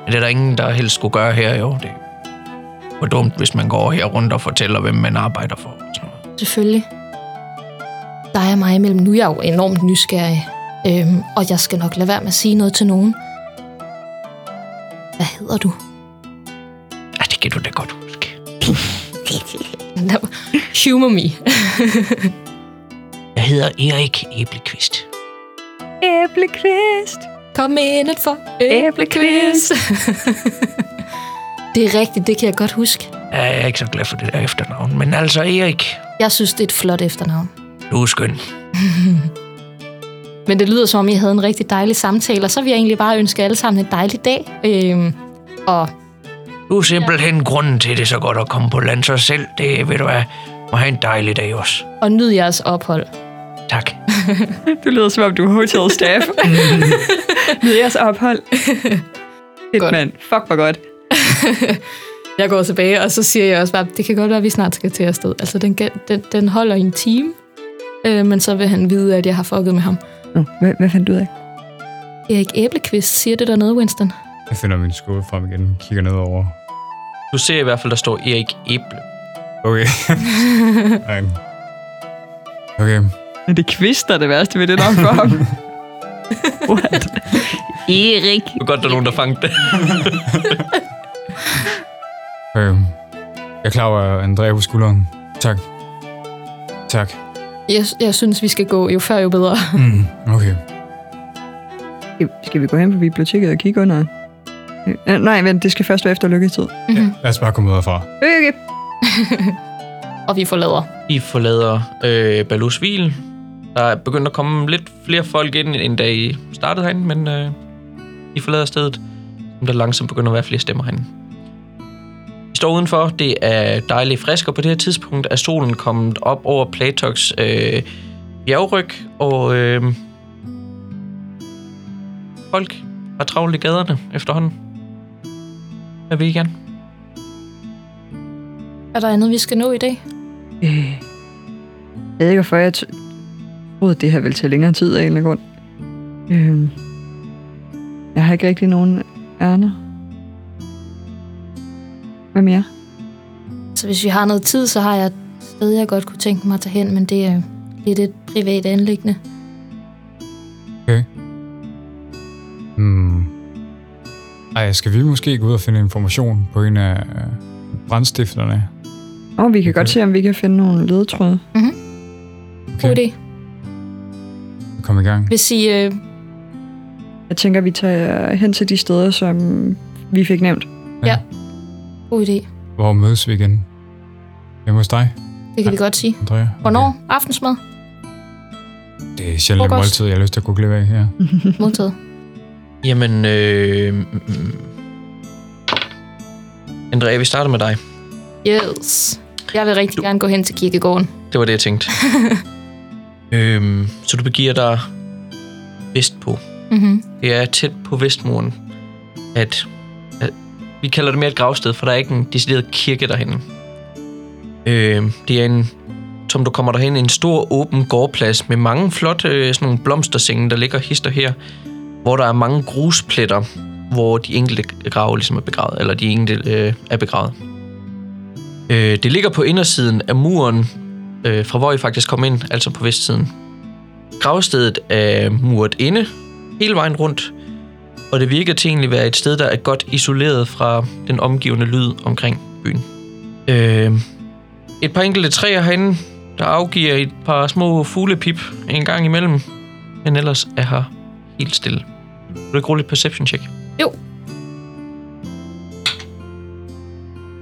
Men det er der ingen, der helst skulle gøre her, jo. Det var dumt, hvis man går her rundt og fortæller, hvem man arbejder for. Selvfølgelig. dig og mig imellem, nu er jeg jo enormt nysgerrig, øhm, og jeg skal nok lade være med at sige noget til nogen. Hvad hedder du? Ja, det kan du da godt huske. No, humor me. Jeg hedder Erik Æblekvist. Æblekvist. Kom ind for æblekvist. Det er rigtigt, det kan jeg godt huske. Jeg er ikke så glad for det der efternavn, men altså Erik, Jeg synes, det er et flot efternavn. du er skøn. Men det lyder som om, I havde en rigtig dejlig samtale, og så vil jeg egentlig bare ønske alle sammen en dejlig dag. Øhm, og Du er simpelthen grunden til, at det er så godt at komme på land så selv. Det ved du hvad, må have en dejlig dag også. og nyd jeres ophold. Tak. Du lyder som om, du er hotel staff. Nyd jeres ophold. Fedt, Godt. mand. Fuck, hvor godt. Jeg går tilbage, og så siger jeg også bare, det kan godt være, at vi snart skal til afsted. Altså, den, den, den holder i en time, øh, men så vil han vide, at jeg har fucket med ham. Nå, hvad, hvad fandt du ud af? Erik Æblekvist, siger det der noget, Winston? Jeg finder min skål frem igen, kigger nedover. Du ser i hvert fald, der står Erik Æble. Okay. Nej. Okay. Er det kvist, der er det værste ved det navn for ham? What? Erik. Det er godt, der er nogen, der fangede det. Okay. Jeg klapper Andrea på skulderen. Tak. Tak. Jeg, jeg synes, vi skal gå. Jo før, jo bedre. Mm, okay. Skal, skal vi gå hen på biblioteket og kigge under? Øh, nej, vent, det skal først være efter lykketid. Mm-hmm. Lad os bare komme ud herfra. Okay. Og vi forlader. I forlader øh, Balusvil. Der er begyndt at komme lidt flere folk ind, end da I startede herinde, men øh, I forlader stedet. som Der langsomt begynder at være flere stemmer herinde. Står udenfor. Det er dejligt frisk, og på det her tidspunkt er solen kommet op over Platox øh, bjergryg, og øh, folk har travlt i gaderne efterhånden. Hvad vil I gerne? Er der andet, vi skal nå i dag? Øh, jeg ved ikke, hvorfor jeg troede, det her ville tage længere tid af en eller anden grund. Øh, jeg har ikke rigtig nogen ærner. Hvad mere? Så hvis vi har noget tid, så har jeg et sted, jeg godt kunne tænke mig at tage hen, men det er lidt et privat anlæggende. Hmm. Ej, skal vi måske gå ud og finde information på en af øh, brandstifterne? Og vi kan Okay. godt se, om vi kan finde nogle ledetråde. God idé. Kom i gang. Hvis I... Øh, Jeg tænker, vi tager hen til de steder, som vi fik nævnt. Ja. God idé. Hvor mødes vi igen? Hjemme hos dig, Det kan vi godt sige. Andrea? Okay. Hvornår? Aftensmad? Det er sjældent Frokost. måltid, jeg har lyst til at gå glip af her. Modtaget. Jamen, øh... mm, mm. Andrea, vi starter med dig. Yes. Jeg vil rigtig gerne gå hen til kirkegården. Det var det, jeg tænkte. øhm, så du begiver dig vestpå. Mm-hmm. Det er tæt på Vestmuren, at vi kalder det mere et gravsted, for der er ikke en decideret kirke derhen. Øhm, det er en, som du kommer derhen, en stor åben gårdplads med mange flotte øh, sådan nogle blomstersenge, der ligger hister her, hvor der er mange gruspletter, hvor de enkelte grave ligesom er begravet, eller de enkelte øh, er begravet. Øh, det ligger på indersiden af muren, øh, fra hvor I faktisk kom ind, altså på vestsiden. Gravstedet er muret inde, hele vejen rundt, og det virker til egentlig at være et sted, der er godt isoleret fra den omgivende lyd omkring byen. Øh, et par enkelte træer herinde, der afgiver et par små fuglepip en gang imellem, men ellers er her helt stille. Vil du ikke rulle et perception check?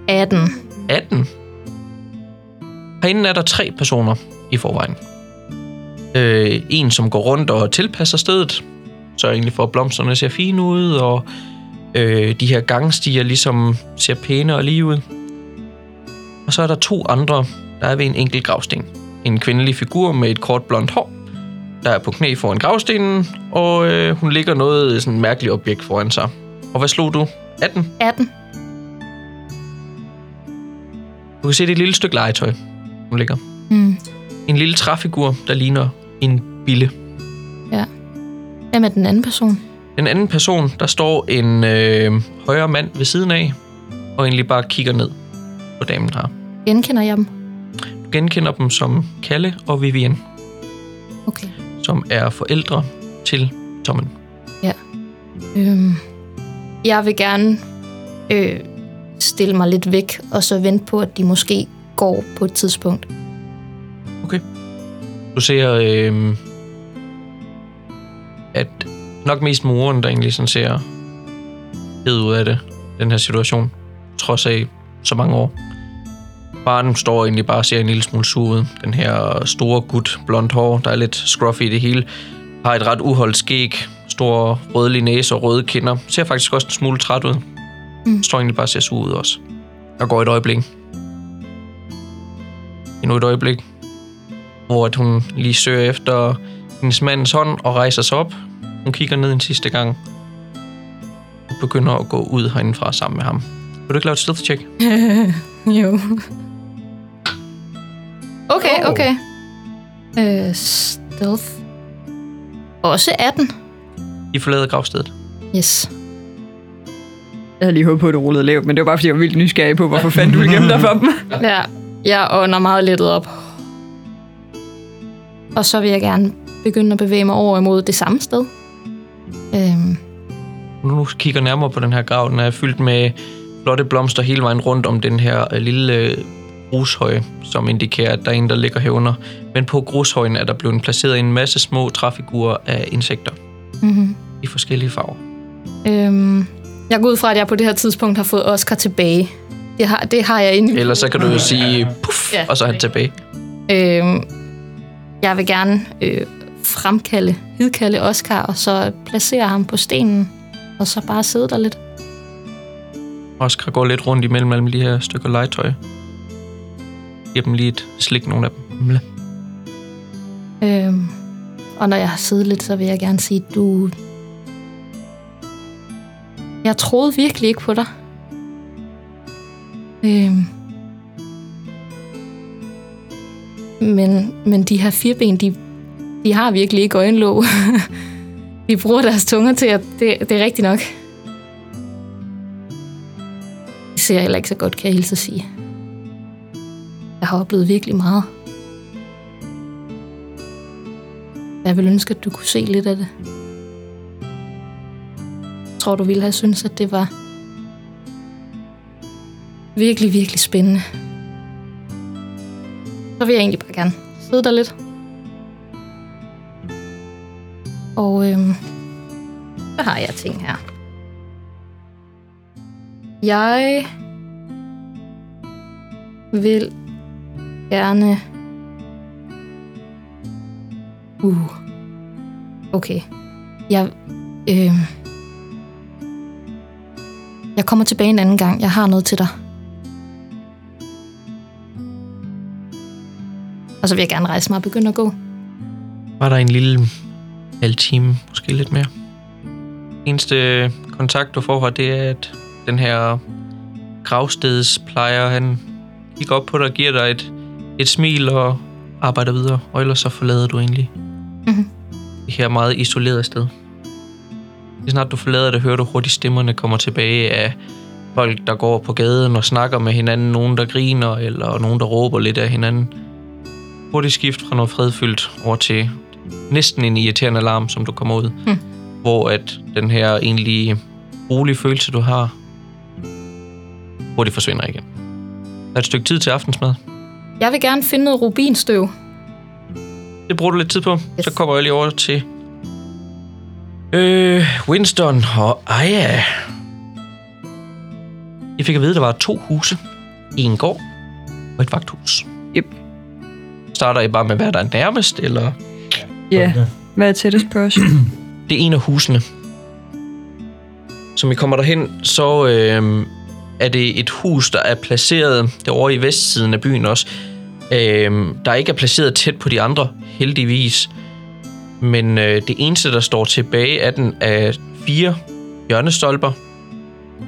18. 18. Herinde er der tre personer i forvejen. Øh, en, som går rundt og tilpasser stedet, så egentlig for at blomsterne ser fine ud, og øh, de her gangstier ligesom ser pæne og lige ud. Og så er der to andre, der er ved en enkelt gravsten. En kvindelig figur med et kort blondt hår, der er på knæ foran gravstenen, og øh, hun ligger noget sådan mærkeligt objekt foran sig. Og hvad slog du? 18? 18. Du kan se, det et lille stykke legetøj, hun ligger. Mm. En lille træfigur, der ligner en bille. Hvem er den anden person? Den anden person, der står en øh, højre mand ved siden af, og egentlig bare kigger ned på damen her. Genkender jeg dem? Du genkender dem som Kalle og Vivian. Okay. som er forældre til Tommen. Øhm, jeg vil gerne øh, stille mig lidt væk, og så vente på, at de måske går på et tidspunkt. Du ser, øh, at nok mest moren, der egentlig sådan ser hed ud af det, den her situation, trods af så mange år. Barnen står egentlig bare og ser en lille smule sur ud. Den her store gut, blond hår, der er lidt scruffy i det hele, har et ret uholdt skæg, stor rødlig næse og røde kinder. Ser faktisk også en smule træt ud. Mm. Står egentlig bare og ser sur ud også. Der går et øjeblik. Endnu et øjeblik, hvor at hun lige søger efter hendes mandens hånd og rejser sig op. Hun kigger ned en sidste gang. Og begynder at gå ud herindefra sammen med ham. Vil du ikke lave et stealth check? jo. Okay, Oh. okay. Øh, stealth. Også 18. I forlader gravstedet. Yes. Jeg havde lige håbet på, at du rullede lavt, men det var bare, fordi jeg var vildt nysgerrig på, hvorfor fanden du ville gemme dig for dem. Ja, jeg ånder meget lettet op. Og så vil jeg gerne begynde at bevæge mig over imod det samme sted. Øhm, Nu kigger nærmere på den her grav. Den er fyldt med flotte blomster hele vejen rundt om den her øh, lille øh, grushøj, som indikerer, at der er en, der ligger herunder. Men på grushøjen er der blevet placeret en masse små træfigurer af insekter mm-hmm. i forskellige farver. øhm, jeg går ud fra, at jeg på det her tidspunkt har fået Oscar tilbage. Det har, det har jeg inde. Ellers så kan du jo sige puff, Ja. og så er han tilbage. Øhm, jeg vil gerne øh, fremkalde, hidkalde Oscar, og så placere ham på stenen, og så bare sidde der lidt. Oscar går lidt rundt imellem alle de her stykker legetøj. Giver dem lige et slik, nogle af dem. Mle. Øhm, og når jeg har siddet lidt, så vil jeg gerne sige, du... Jeg troede virkelig ikke på dig. Øhm, men, men de her fireben, de, de har virkelig ikke øjenlåg. de bruger deres tunger til at... Det, det er rigtigt nok. Det ser heller ikke så godt, kan jeg hilse at sige. Jeg har oplevet virkelig meget. Jeg vil ønske, at du kunne se lidt af det. Jeg tror, du ville have syntes, at det var virkelig, virkelig spændende. Så vil jeg egentlig bare gerne sidde der lidt. Og øhm, så har jeg ting her. Jeg vil gerne Uh. Okay. Jeg, øh, jeg kommer tilbage en anden gang. Jeg har noget til dig. Og så vil jeg gerne rejse mig og begynde at gå. Var der en lille halv time, måske lidt mere. Eneste kontakt, du får her, det er, at den her gravstedsplejer, han kigger op på dig og giver dig et, et smil og arbejder videre. Og ellers så forlader du egentlig Mhm. det her meget isolerede sted. Lige snart du forlader det, hører du hurtigt stemmerne kommer tilbage af folk, der går på gaden og snakker med hinanden. Nogen, der griner, eller nogen, der råber lidt af hinanden. Hurtigt skift fra noget fredfyldt over til næsten en irriterende alarm, som du kommer ud. Hmm. Hvor at den her egentlig rolige følelse, du har, hurtigt forsvinder igen. Der er et stykke tid til aftensmad. Jeg vil gerne finde noget rubinstøv. Det bruger du lidt tid på. Yes. Så kommer jeg lige over til øh, Winston og Aya. I fik at vide, at der var to huse. En gård og et vagthus. Yep. Starter I bare med, hvad der er nærmest, eller Ja, hvad er tættest på os? det er en af husene. Som I kommer derhen, så øh, er det et hus, der er placeret derovre i vestsiden af byen også. Øh, der ikke er placeret tæt på de andre, heldigvis. Men øh, det eneste, der står tilbage af den, er fire hjørnestolper.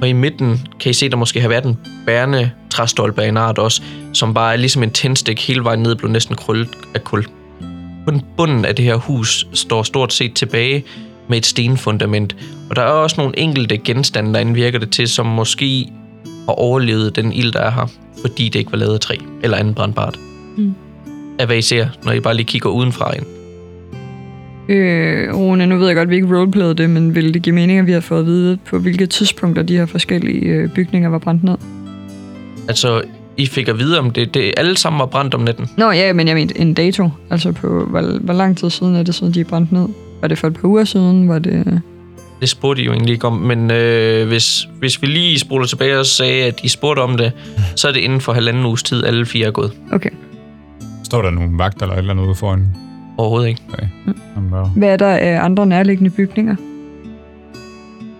Og i midten kan I se, der måske har været en bærende træstolpe af en art også, som bare er ligesom en tændstik hele vejen ned, blev næsten krøllet af kul. Den bunden af det her hus står stort set tilbage med et stenfundament. Og der er også nogle enkelte genstande, der indvirker det til, som måske har overlevet den ild, der er her, fordi det ikke var lavet af træ eller andet brandbart. Mm. Af hvad I ser, når I bare lige kigger udenfra ind. Øh, Rune, nu ved jeg godt, at vi ikke roleplayede det, men ville det give mening, at vi har fået at vide, på hvilke tidspunkter de her forskellige øh, bygninger var brændt ned? Altså, I fik at vide om det. det alle sammen var brændt om natten. Nå ja, men jeg mente en dato. Altså på, hvor, hvor lang tid siden er det siden, de er brændt ned? Var det for et par uger siden? Var det... Det spurgte I jo egentlig ikke om, men øh, hvis, hvis vi lige spoler tilbage og sagde, at I spurgte om det, så er det inden for halvanden uges tid, alle fire er gået. Okay. Står der nogle vagter eller et eller andet ude foran? Overhovedet ikke. Okay. Jamen, bare- Hvad er der af andre nærliggende bygninger?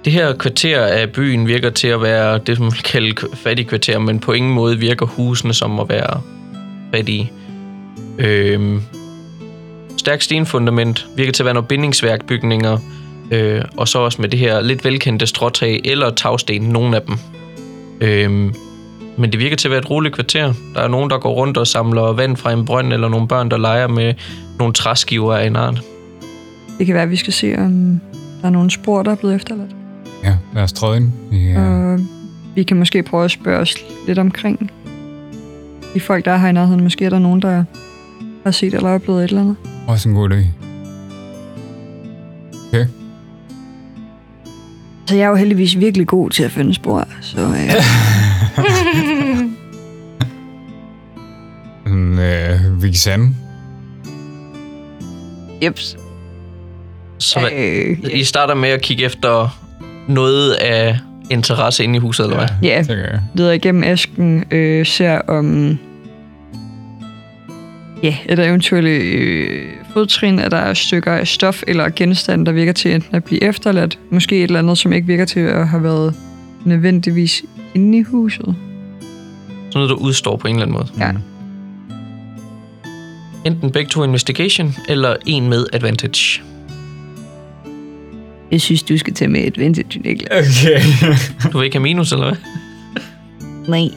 Det her kvarter af byen virker til at være det, som man kalder fattig fattige kvarter, men på ingen måde virker husene som at være fattige. Øhm, stærk stenfundament virker til at være nogle bindingsværkbygninger, øh, og så også med det her lidt velkendte stråtag eller tagsten, nogle af dem. Øhm, men det virker til at være et roligt kvarter. Der er nogen, der går rundt og samler vand fra en brønd, eller nogle børn, der leger med nogle træskiver af en art. Det kan være, at vi skal se, om der er nogle spor, der er blevet efterladt. Ja, lad os træde ind. Ja. Og vi kan måske prøve at spørge os lidt omkring de folk, der er her i nærheden. Måske er der nogen, der har set eller oplevet et eller andet. Også en god idé. Okay. Så jeg er jo heldigvis virkelig god til at finde spor, så øh, Sådan, øh, Vigsand. jeps. Så Øh, I starter med at kigge efter noget af interesse inde i huset, eller hvad? Ja, jeg. leder igennem æsken, øh, ser om... Ja, er der eventuelle øh, fodtrin, er der stykker af stof eller genstand, der virker til enten at blive efterladt, måske et eller andet, som ikke virker til at have været nødvendigvis inde i huset. Sådan noget, der udstår på en eller anden måde. Ja. Enten begge to investigation, eller en med advantage. Jeg synes, du skal tage med et vintage, Niklas. Okay. Du vil ikke have minus, eller hvad? Nej.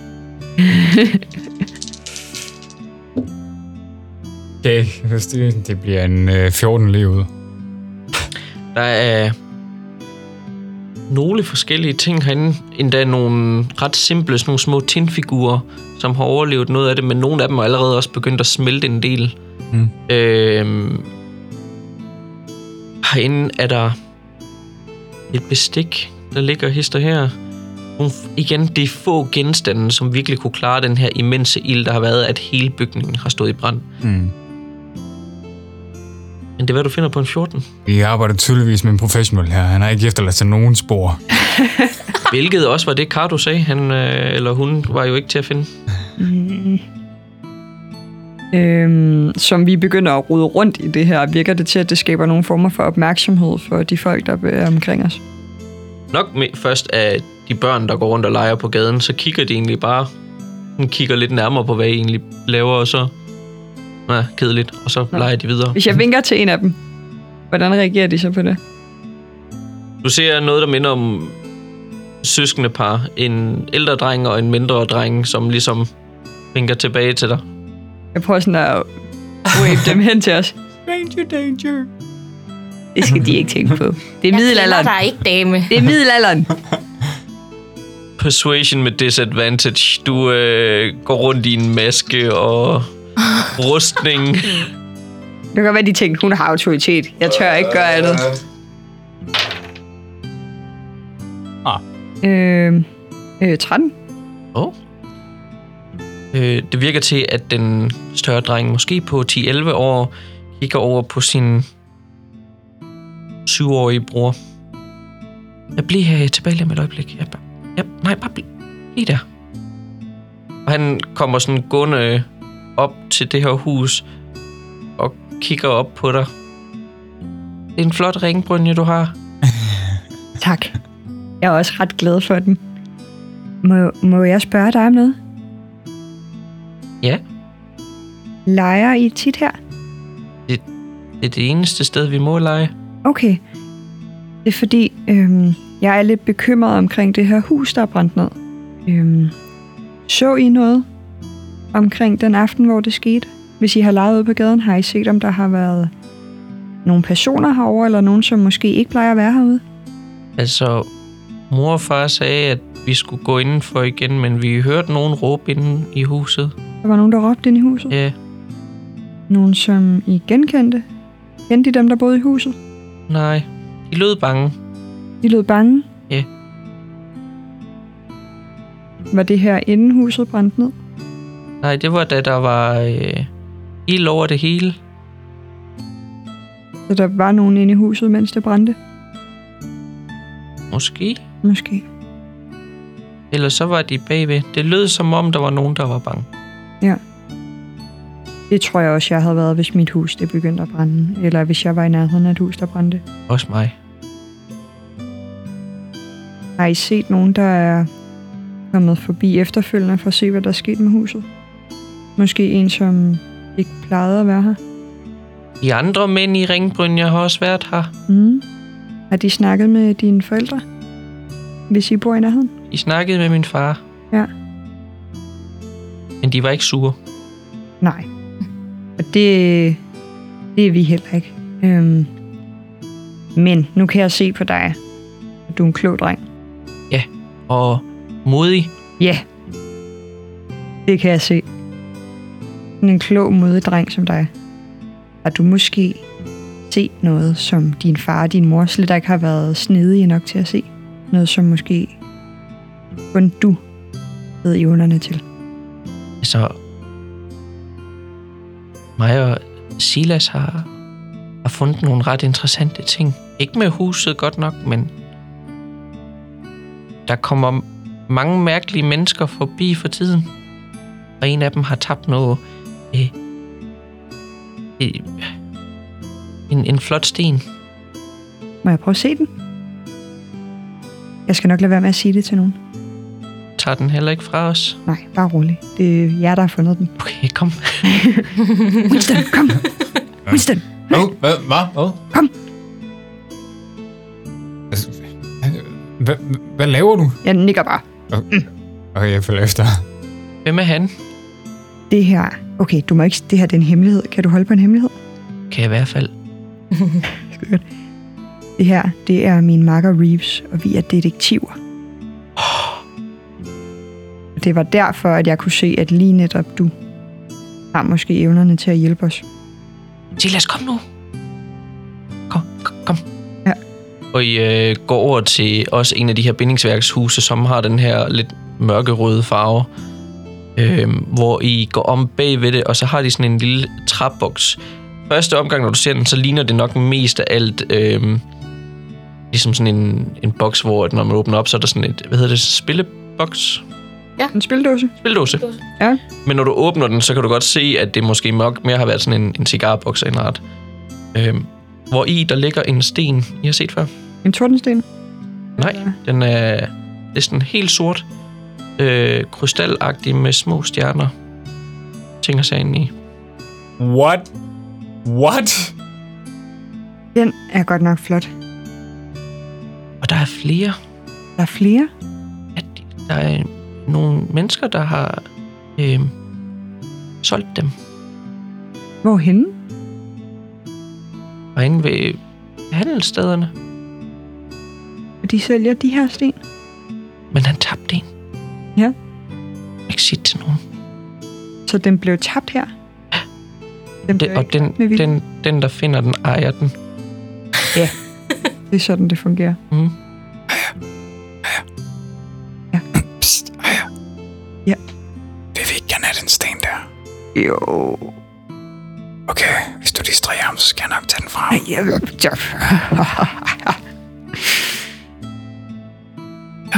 okay, hvis det, det bliver en øh, 14 lige ud. Der er nogle forskellige ting herinde. Endda nogle ret simple, sådan nogle små tinfigurer, som har overlevet noget af det, men nogle af dem er allerede også begyndt at smelte en del. Mm. Øhm, herinde er der et bestik, der ligger hister her. Nogle, igen, det er få genstande, som virkelig kunne klare den her immense ild, der har været, at hele bygningen har stået i brand. Mm. Men det er, hvad du finder på en 14. Vi arbejder tydeligvis med en professionel her. Han har ikke efterladt sig nogen spor. Hvilket også var det, Cardo sagde. Han, øh, eller hun var jo ikke til at finde. Øhm, som vi begynder at rode rundt i det her, virker det til, at det skaber nogle former for opmærksomhed for de folk, der er omkring os. Nok med, først af de børn, der går rundt og leger på gaden, så kigger de egentlig bare kigger lidt nærmere på, hvad I egentlig laver, og så... Ja, kedeligt, og så leger de videre. Hvis jeg vinker til en af dem, hvordan reagerer de så på det? Du ser noget, der minder om søskende par. En ældre dreng og en mindre dreng, som ligesom vinker tilbage til dig. Jeg prøver sådan at wave dem hen til os. Danger, danger. Det skal de ikke tænke på. Det er middelalderen. der ikke, dame. Det er middelalderen. Persuasion med disadvantage. Du øh, går rundt i en maske og rustning. Det kan godt være, de tænkte, hun har autoritet. Jeg tør ikke gøre andet. Ah. Øh, øh, 13. Oh. Øh, det virker til, at den større dreng, måske på 10-11 år, kigger over på sin syvårige bror. Jeg bliver her tilbage lige om et øjeblik. Jeg, bare- jeg, nej, bare bliv lige der. Og han kommer sådan gående op til det her hus og kigger op på dig. Det er en flot ringbrynje, du har. Tak. Jeg er også ret glad for den. Må, må jeg spørge dig om noget? Ja, Leger I tit her? det er det eneste sted, vi må lege. Okay. Det er fordi, øhm, jeg er lidt bekymret omkring det her hus, der er brændt ned. Øhm, så I noget omkring den aften, hvor det skete? Hvis I har leget ude på gaden, har I set, om der har været nogle personer herover eller nogen, som måske ikke plejer at være herude? Altså, mor og far sagde, at vi skulle gå indenfor igen, men vi hørte nogen råbe inde i huset. Der var nogen, der råbte ind i huset. Ja, Nogen, som I genkendte? Kendte de dem, der boede i huset? Nej, de lød bange. De lød bange? Ja. Var det her inden huset brændte ned? Nej, det var da der var øh, ild over det hele. Så der var nogen inde i huset, mens det brændte? Måske. Måske. Eller så var de bagved. Det lød som om, der var nogen, der var bange. Ja. Det tror jeg også, jeg havde været, hvis mit hus det begyndte at brænde. Eller hvis jeg var i nærheden af et hus, der brændte. Også mig. Har I set nogen, der er kommet forbi efterfølgende for at se, hvad der er sket med huset? Måske en, som ikke plejede at være her? De andre mænd i Ringbrynja har også været her. Mm. Har de snakket med dine forældre? Hvis I bor i nærheden? De snakkede med min far. Ja. Men de var ikke sure. Nej. Og det, det er vi heller ikke. Øhm. Men nu kan jeg se på dig, at du er en klog dreng. Og modig. Ja. Det kan jeg se. Sådan en klog, modig dreng som dig. Har du måske set noget, som din far og din mor slet ikke har været snedige nok til at se? Noget, som måske kun du ved evnerne til. Altså, mig og Silas har, har fundet nogle ret interessante ting. Ikke med huset godt nok, men der kommer mange mærkelige mennesker forbi for tiden. Og en af dem har tabt noget... Øh, øh, en, en flot sten. Må jeg prøve at se den? Jeg skal nok lade være med at sige det til nogen. Tager den heller ikke fra os. Nej, bare rolig. Det er jer, der har fundet den. Okay, kom. Winston, kom! Winston! Hvad? Hvad? Hvad? Hvad? Kom. Altså, Hvad, hvad laver du? Jeg nikker bare. Okay, jeg følger efter. Hvem er han? Det her... Okay, du må ikke... Det her det er en hemmelighed. Kan du holde på en hemmelighed? Kan jeg i hvert fald. Skørt. Det her, det er min makker Reeves, og vi er detektiver. Det var derfor, at jeg kunne se, at lige netop du har måske evnerne til at hjælpe os. Silas, kom nu. Kom, kom, kom. Ja. Og I øh, går over til også en af de her bindingsværkshuse, som har den her lidt mørkerøde farve. Øh, hvor I går om bag ved det, og så har de sådan en lille trapboks. Første omgang, når du ser den, så ligner det nok mest af alt... Øh, ligesom sådan en, en boks, hvor at når man åbner op, så er der sådan et, hvad hedder det, spilleboks? En spildåse? Spildåse. Ja. Men når du åbner den, så kan du godt se, at det måske nok mere har været sådan en, en cigarboks af en art. Øhm, hvor i der ligger en sten, I har set før. En tordensten? Nej, den er næsten helt sort. Øh, krystalagtig med små stjerner. Tænker sig ind i. What? What? Den er godt nok flot. Og der er flere. Der er flere. At der er nogle mennesker, der har øh, solgt dem. Hvorhenne? Og inde ved handelsstederne. Og de sælger de her sten? Men han tabte en. Ja. Ikke sige det til nogen. Så den blev tabt her? Den blev Den, og ikke den, vilje? den, den, der finder den, ejer den. Det er sådan, det fungerer. Mm. Ja. Vil vi ikke gerne have den sten der? Jo. Okay, hvis du distraherer ham, så skal jeg nok tage den fra ham. Jeg, jeg, Jeg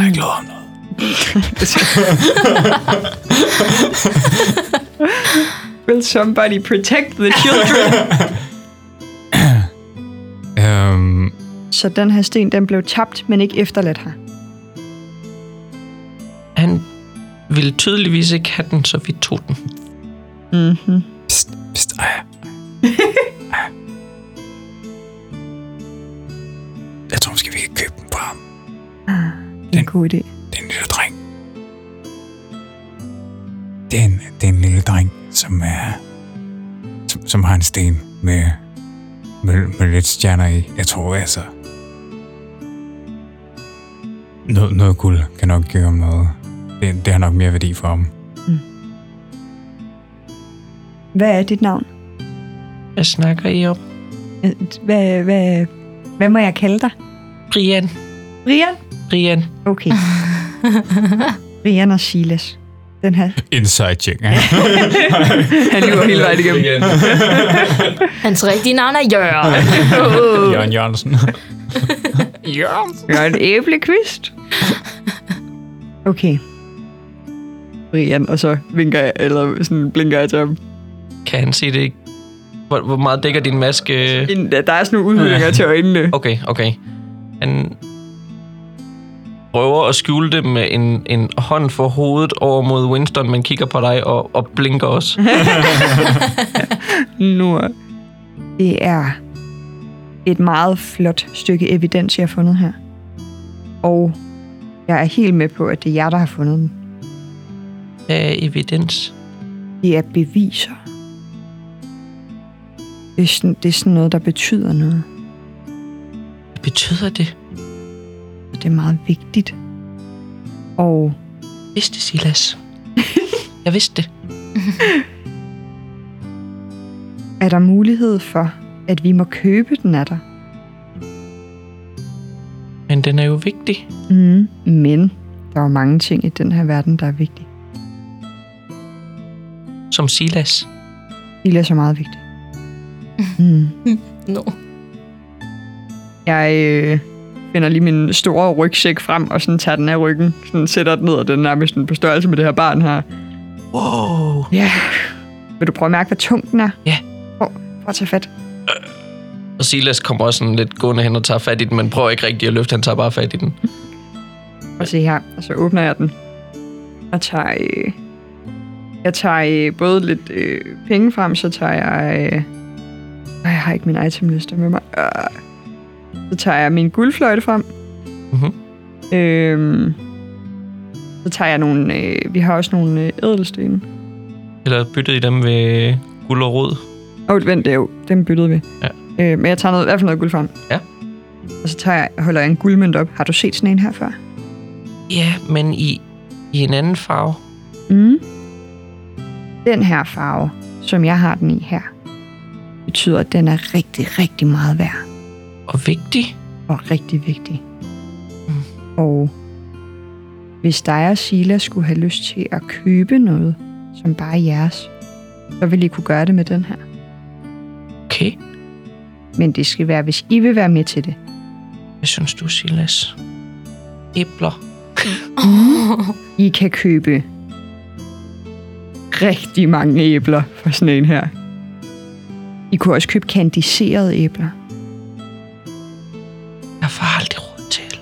har ikke lovet ham noget. Will somebody protect the children? Øhm, så den her sten, den blev tabt, men ikke efterladt her. Han ville tydeligvis ikke have den, så vi tog den. Mm-hmm. psst, psst, Aya. Aya. Jeg tror måske, vi kan købe den på ham. Det er en god idé. Det er en lille dreng. Det er en, det er en lille dreng, som er... Som, som har en sten med, med, med lidt stjerner i. Jeg tror altså... Noget, noget guld kan nok give ham noget. Det, det har nok mere værdi for ham. Hvad er dit navn? Hvad snakker I om? Hvad, hvad, hvad må jeg kalde dig? Brian. Brian? Brian. Okay. Brian og Silas. Den her. Inside check. Han lyver hele vejen igennem. Hans rigtige navn er Jørgen. Jørgen Jørgensen. Jeg er en æblekvist. Okay. Brian, og så vinker jeg, eller sådan blinker jeg til ham. Kan han se det? Hvor, hvor meget dækker din maske? En- Der er sådan nogle udhændinger til øjnene. Okay, okay. Han prøver at skjule det med en, en hånd for hovedet over mod Winston, men kigger på dig og, og blinker også. Nu det er et meget flot stykke evidens, jeg har fundet her. Og jeg er helt med på, at det er jer, der har fundet den. Af evidens. Det er beviser. Det er, sådan, det er sådan noget, der betyder noget. Hvad betyder det? Det er meget vigtigt. Og Vidste det, Silas. Jeg vidste det. er der mulighed for, at vi må købe den af dig? Men den er jo vigtig. Mm. Men der er jo mange ting i den her verden, der er vigtige. Som Silas. Silas er meget vigtig. Mm. no. Jeg øh, finder lige min store rygsæk frem, og sådan tager den af ryggen. Sådan sætter den ned, og den er nærmest sådan på størrelse med det her barn her. Wow. Ja. Vil du prøve at mærke, hvor tung den er? Ja. Prøv, prøv at tage fat. Og Silas kommer også sådan lidt gående hen og tager fat i den, men prøver ikke rigtig at løfte, han tager bare fat i den. Og se her. Og så åbner jeg den. Og tager... Øh, jeg tager øh, både lidt øh, penge frem, så tager jeg... Øh, jeg har ikke min itemliste med mig. Øh, så tager jeg min guldfløjte frem. Mhm. Øhm, så tager jeg nogle... Øh, vi har også nogle øh, ædelstene. Eller byttede I dem ved guld og rod? Åh, oh, vent, det er jo, dem byttede vi. Ja. Øh, men jeg tager noget, i hvert fald noget guld frem. Ja. Og så tager jeg, holder jeg en guldmønt op. Har du set sådan en her før? Ja, men i, i en anden farve. Mm. Den her farve, som jeg har den i her, betyder, at den er rigtig, rigtig meget værd. Og vigtig. Og rigtig vigtig. Mm. Og hvis dig og Silas skulle have lyst til at købe noget, som bare er jeres, så vil I kunne gøre det med den her. Okay. Men det skal være, hvis I vil være med til det. Hvad synes du, Silas? Æbler. I kan købe rigtig mange æbler for sådan en her. I kunne også købe kandiserede æbler. Jeg får aldrig råd til.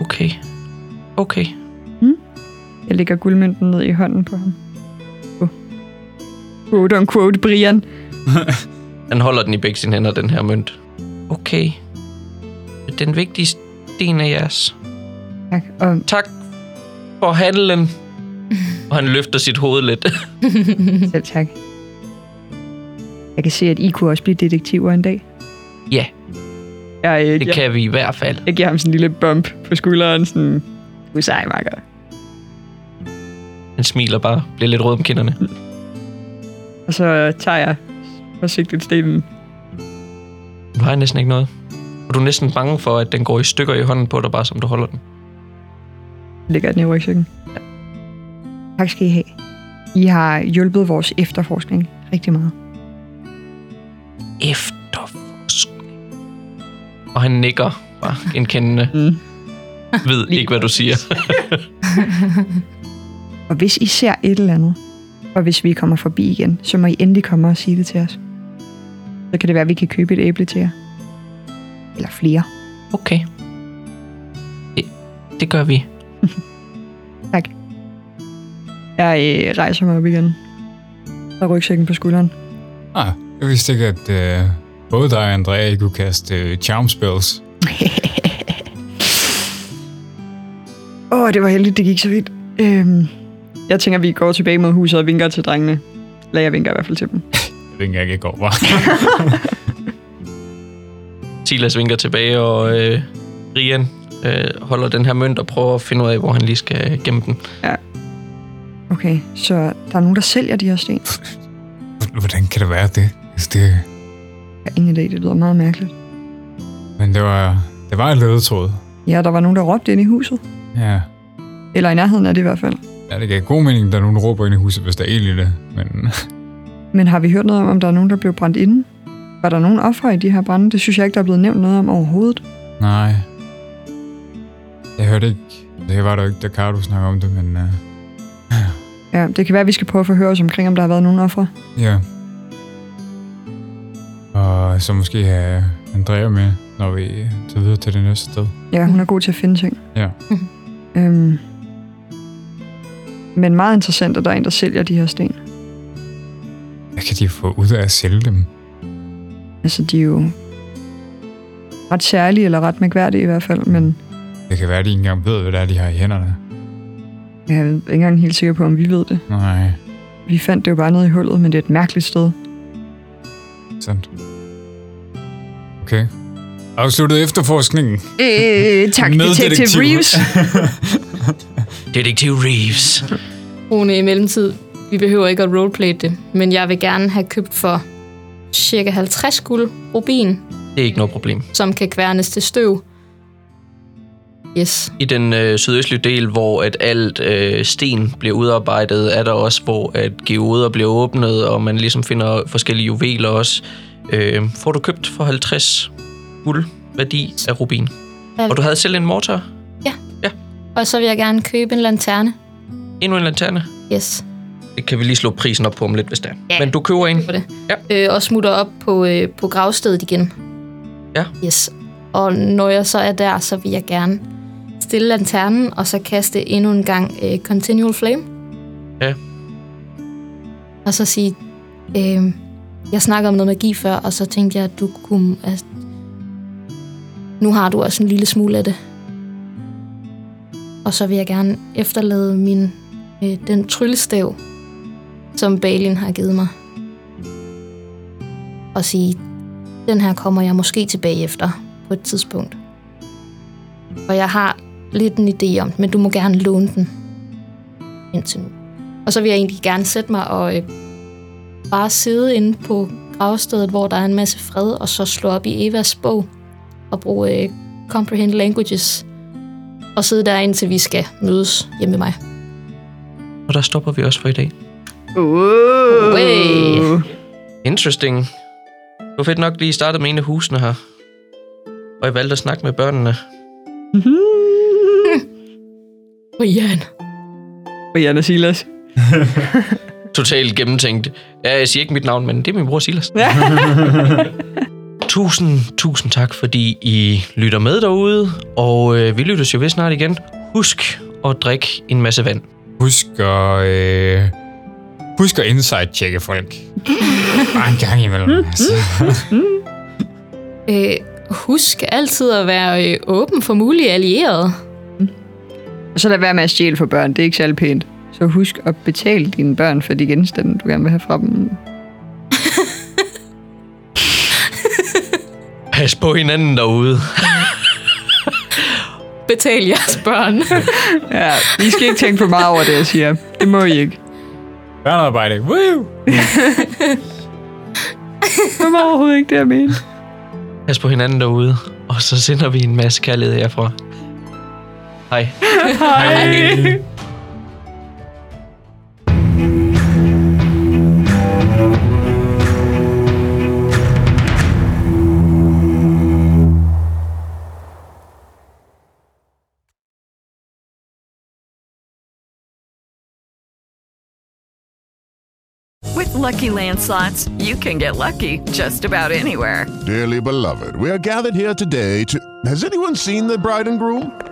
Okay. Okay. Jeg lægger guldmønten ned i hånden på ham. Oh. Quote on quote, Brian. Han holder den i begge sine hænder, den her mønt. Okay. Den vigtigste sten er jeres. Tak. Og Tak for handlen. Og han løfter sit hoved lidt. selv tak. Jeg kan se, at I kunne også blive detektiver en dag. Ja. Jeg, øh, Det jeg, kan vi i hvert fald. jeg giver ham sådan en lille bump på skulderen. Sådan, du er sej, makker. Han smiler bare, bliver lidt rød om kinderne. Og så tager jeg forsigtigt stenen. Du har næsten ikke noget. Og du er næsten bange for, at den går i stykker i hånden på dig, bare som du holder den. Lægger den i rygsækken. Tak skal I have. I har hjulpet vores efterforskning rigtig meget. Efterforskning. Og han nikker bare genkendende. Mm. Ved ikke, hvad du siger. Og hvis I ser et eller andet, og hvis vi kommer forbi igen, så må I endelig komme og sige det til os. Så kan det være, at vi kan købe et æble til jer. Eller flere. Okay. Det, det gør vi. Jeg øh, rejser mig op igen. Og rygsækken på skulderen. Ah, jeg vidste ikke, at øh, både dig og Andrea I kunne kaste øh, charm spells. Åh, oh, det var heldigt, det gik så vidt. Øhm, jeg tænker, vi går tilbage mod huset og vinker til drengene. Eller jeg vinker i hvert fald til dem. Jeg ved ikke jeg går, var. Silas vinker tilbage, og øh, Rian øh, holder den her mønt og prøver at finde ud af, hvor han lige skal gemme den. Okay, så der er nogen, der sælger de her sten. Hvordan kan det være det? Altså, det Jeg har ingen idé, det lyder meget mærkeligt. Men det var, det var en ledetråd. Ja, der var nogen, der råbte ind i huset. Ja. Eller i nærheden af det i hvert fald. ja, det gav god mening, at der er nogen, der råber ind i huset, hvis der er ild i det. Men Men har vi hørt noget om, om der er nogen, der blev brændt inde? Var der nogen ofre i de her brænde? Det synes jeg ikke, der er blevet nævnt noget om overhovedet. nej. Jeg hørte ikke, det var der ikke, da Cardo snakkede om det, men uh, Ja, det kan være, at vi skal prøve at forhøre os omkring, om der har været nogen ofre. ja. Og så måske have Andrea med, når vi tager videre til det næste sted. Ja, hun er god til at finde ting. Ja. Øhm. Men meget interessant, at der er en, der sælger de her sten. Hvad kan de få ud af at sælge dem? Altså, de er jo ret særlige, eller ret mærkværdige i hvert fald, men Det kan være, at de ikke engang ved, hvad det er, de har i hænderne. Jeg er ikke engang helt sikker på, om vi ved det. Nej, Vi fandt det jo bare nede i hullet, men det er et mærkeligt sted. sandt. Okay. Afsluttet efterforskningen. Øh, tak, Med detektiv detektiv. Reeves. Detektiv Reeves. Rune, i mellemtid, vi behøver ikke at roleplay det, men jeg vil gerne have købt for cirka 50 guld rubin, Det er ikke noget problem. som kan kværnes til støv. Yes. I den øh, sydøstlige del, hvor at alt øh, sten bliver udarbejdet, er der også, hvor at geoder bliver åbnet, og man ligesom finder forskellige juveler også. Øh, får du købt for 50 guld værdi af rubin. Og du havde selv en mortar? Og så vil jeg gerne købe en lanterne. Endnu en lanterne? Yes. Det kan vi lige slå prisen op på om lidt, hvis det er. Ja. Men du køber en? For det. Ja. Øh, og smutter op på, øh, på gravstedet igen. Ja. Yes. Og når jeg så er der, så vil jeg gerne stille lanternen, og så kaste endnu en gang øh, Continual Flame. Ja. Og så sige, øh, jeg snakker om noget magi før, og så tænkte jeg, at du kunne... Altså, nu har du også en lille smule af det. Og så vil jeg gerne efterlade min, øh, den tryllestav, som Balin har givet mig. Og sige, den her kommer jeg måske tilbage efter på et tidspunkt. Og jeg har lidt en idé om men du må gerne låne den indtil nu. Og så vil jeg egentlig gerne sætte mig og øh, bare sidde inde på gravstedet, hvor der er en masse fred, og så slå op i Evas bog og bruge øh, Comprehend Languages og sidde der indtil vi skal mødes hjemme med mig. Og der stopper vi også for i dag. Uh. Way. Interesting. Var fedt nok lige startet med en af husene her. Og jeg valgte at snakke med børnene. Brian. Brian og Silas. Totalt gennemtænkt. Ja, jeg siger ikke mit navn, men det er min bror Silas. tusind, tusind tak, fordi I lytter med derude. Og øh, vi lyttes jo vist snart igen. Husk at drikke en masse vand. Husk at... Øh, husk at insight-tjekke folk. Bare en gang imellem. Altså. Øh, husk altid at være øh, åben for mulige allierede. Og så lad være med at stjæle for børn. Det er ikke særlig pænt. Så husk at betale dine børn for de genstande, du gerne vil have fra dem. Pas på hinanden derude. Betal jeres børn. Ja, I skal ikke tænke for meget over det, jeg siger. Det må I ikke. Børnearbejde. Woo! Det var overhovedet ikke det, jeg mente. Pas på hinanden derude. Og så sender vi en masse kærlighed herfra. Hej. Hej. With Lucky Land slots, you can get lucky just about anywhere. Dearly beloved, we are gathered here today to. Has anyone seen the bride and groom?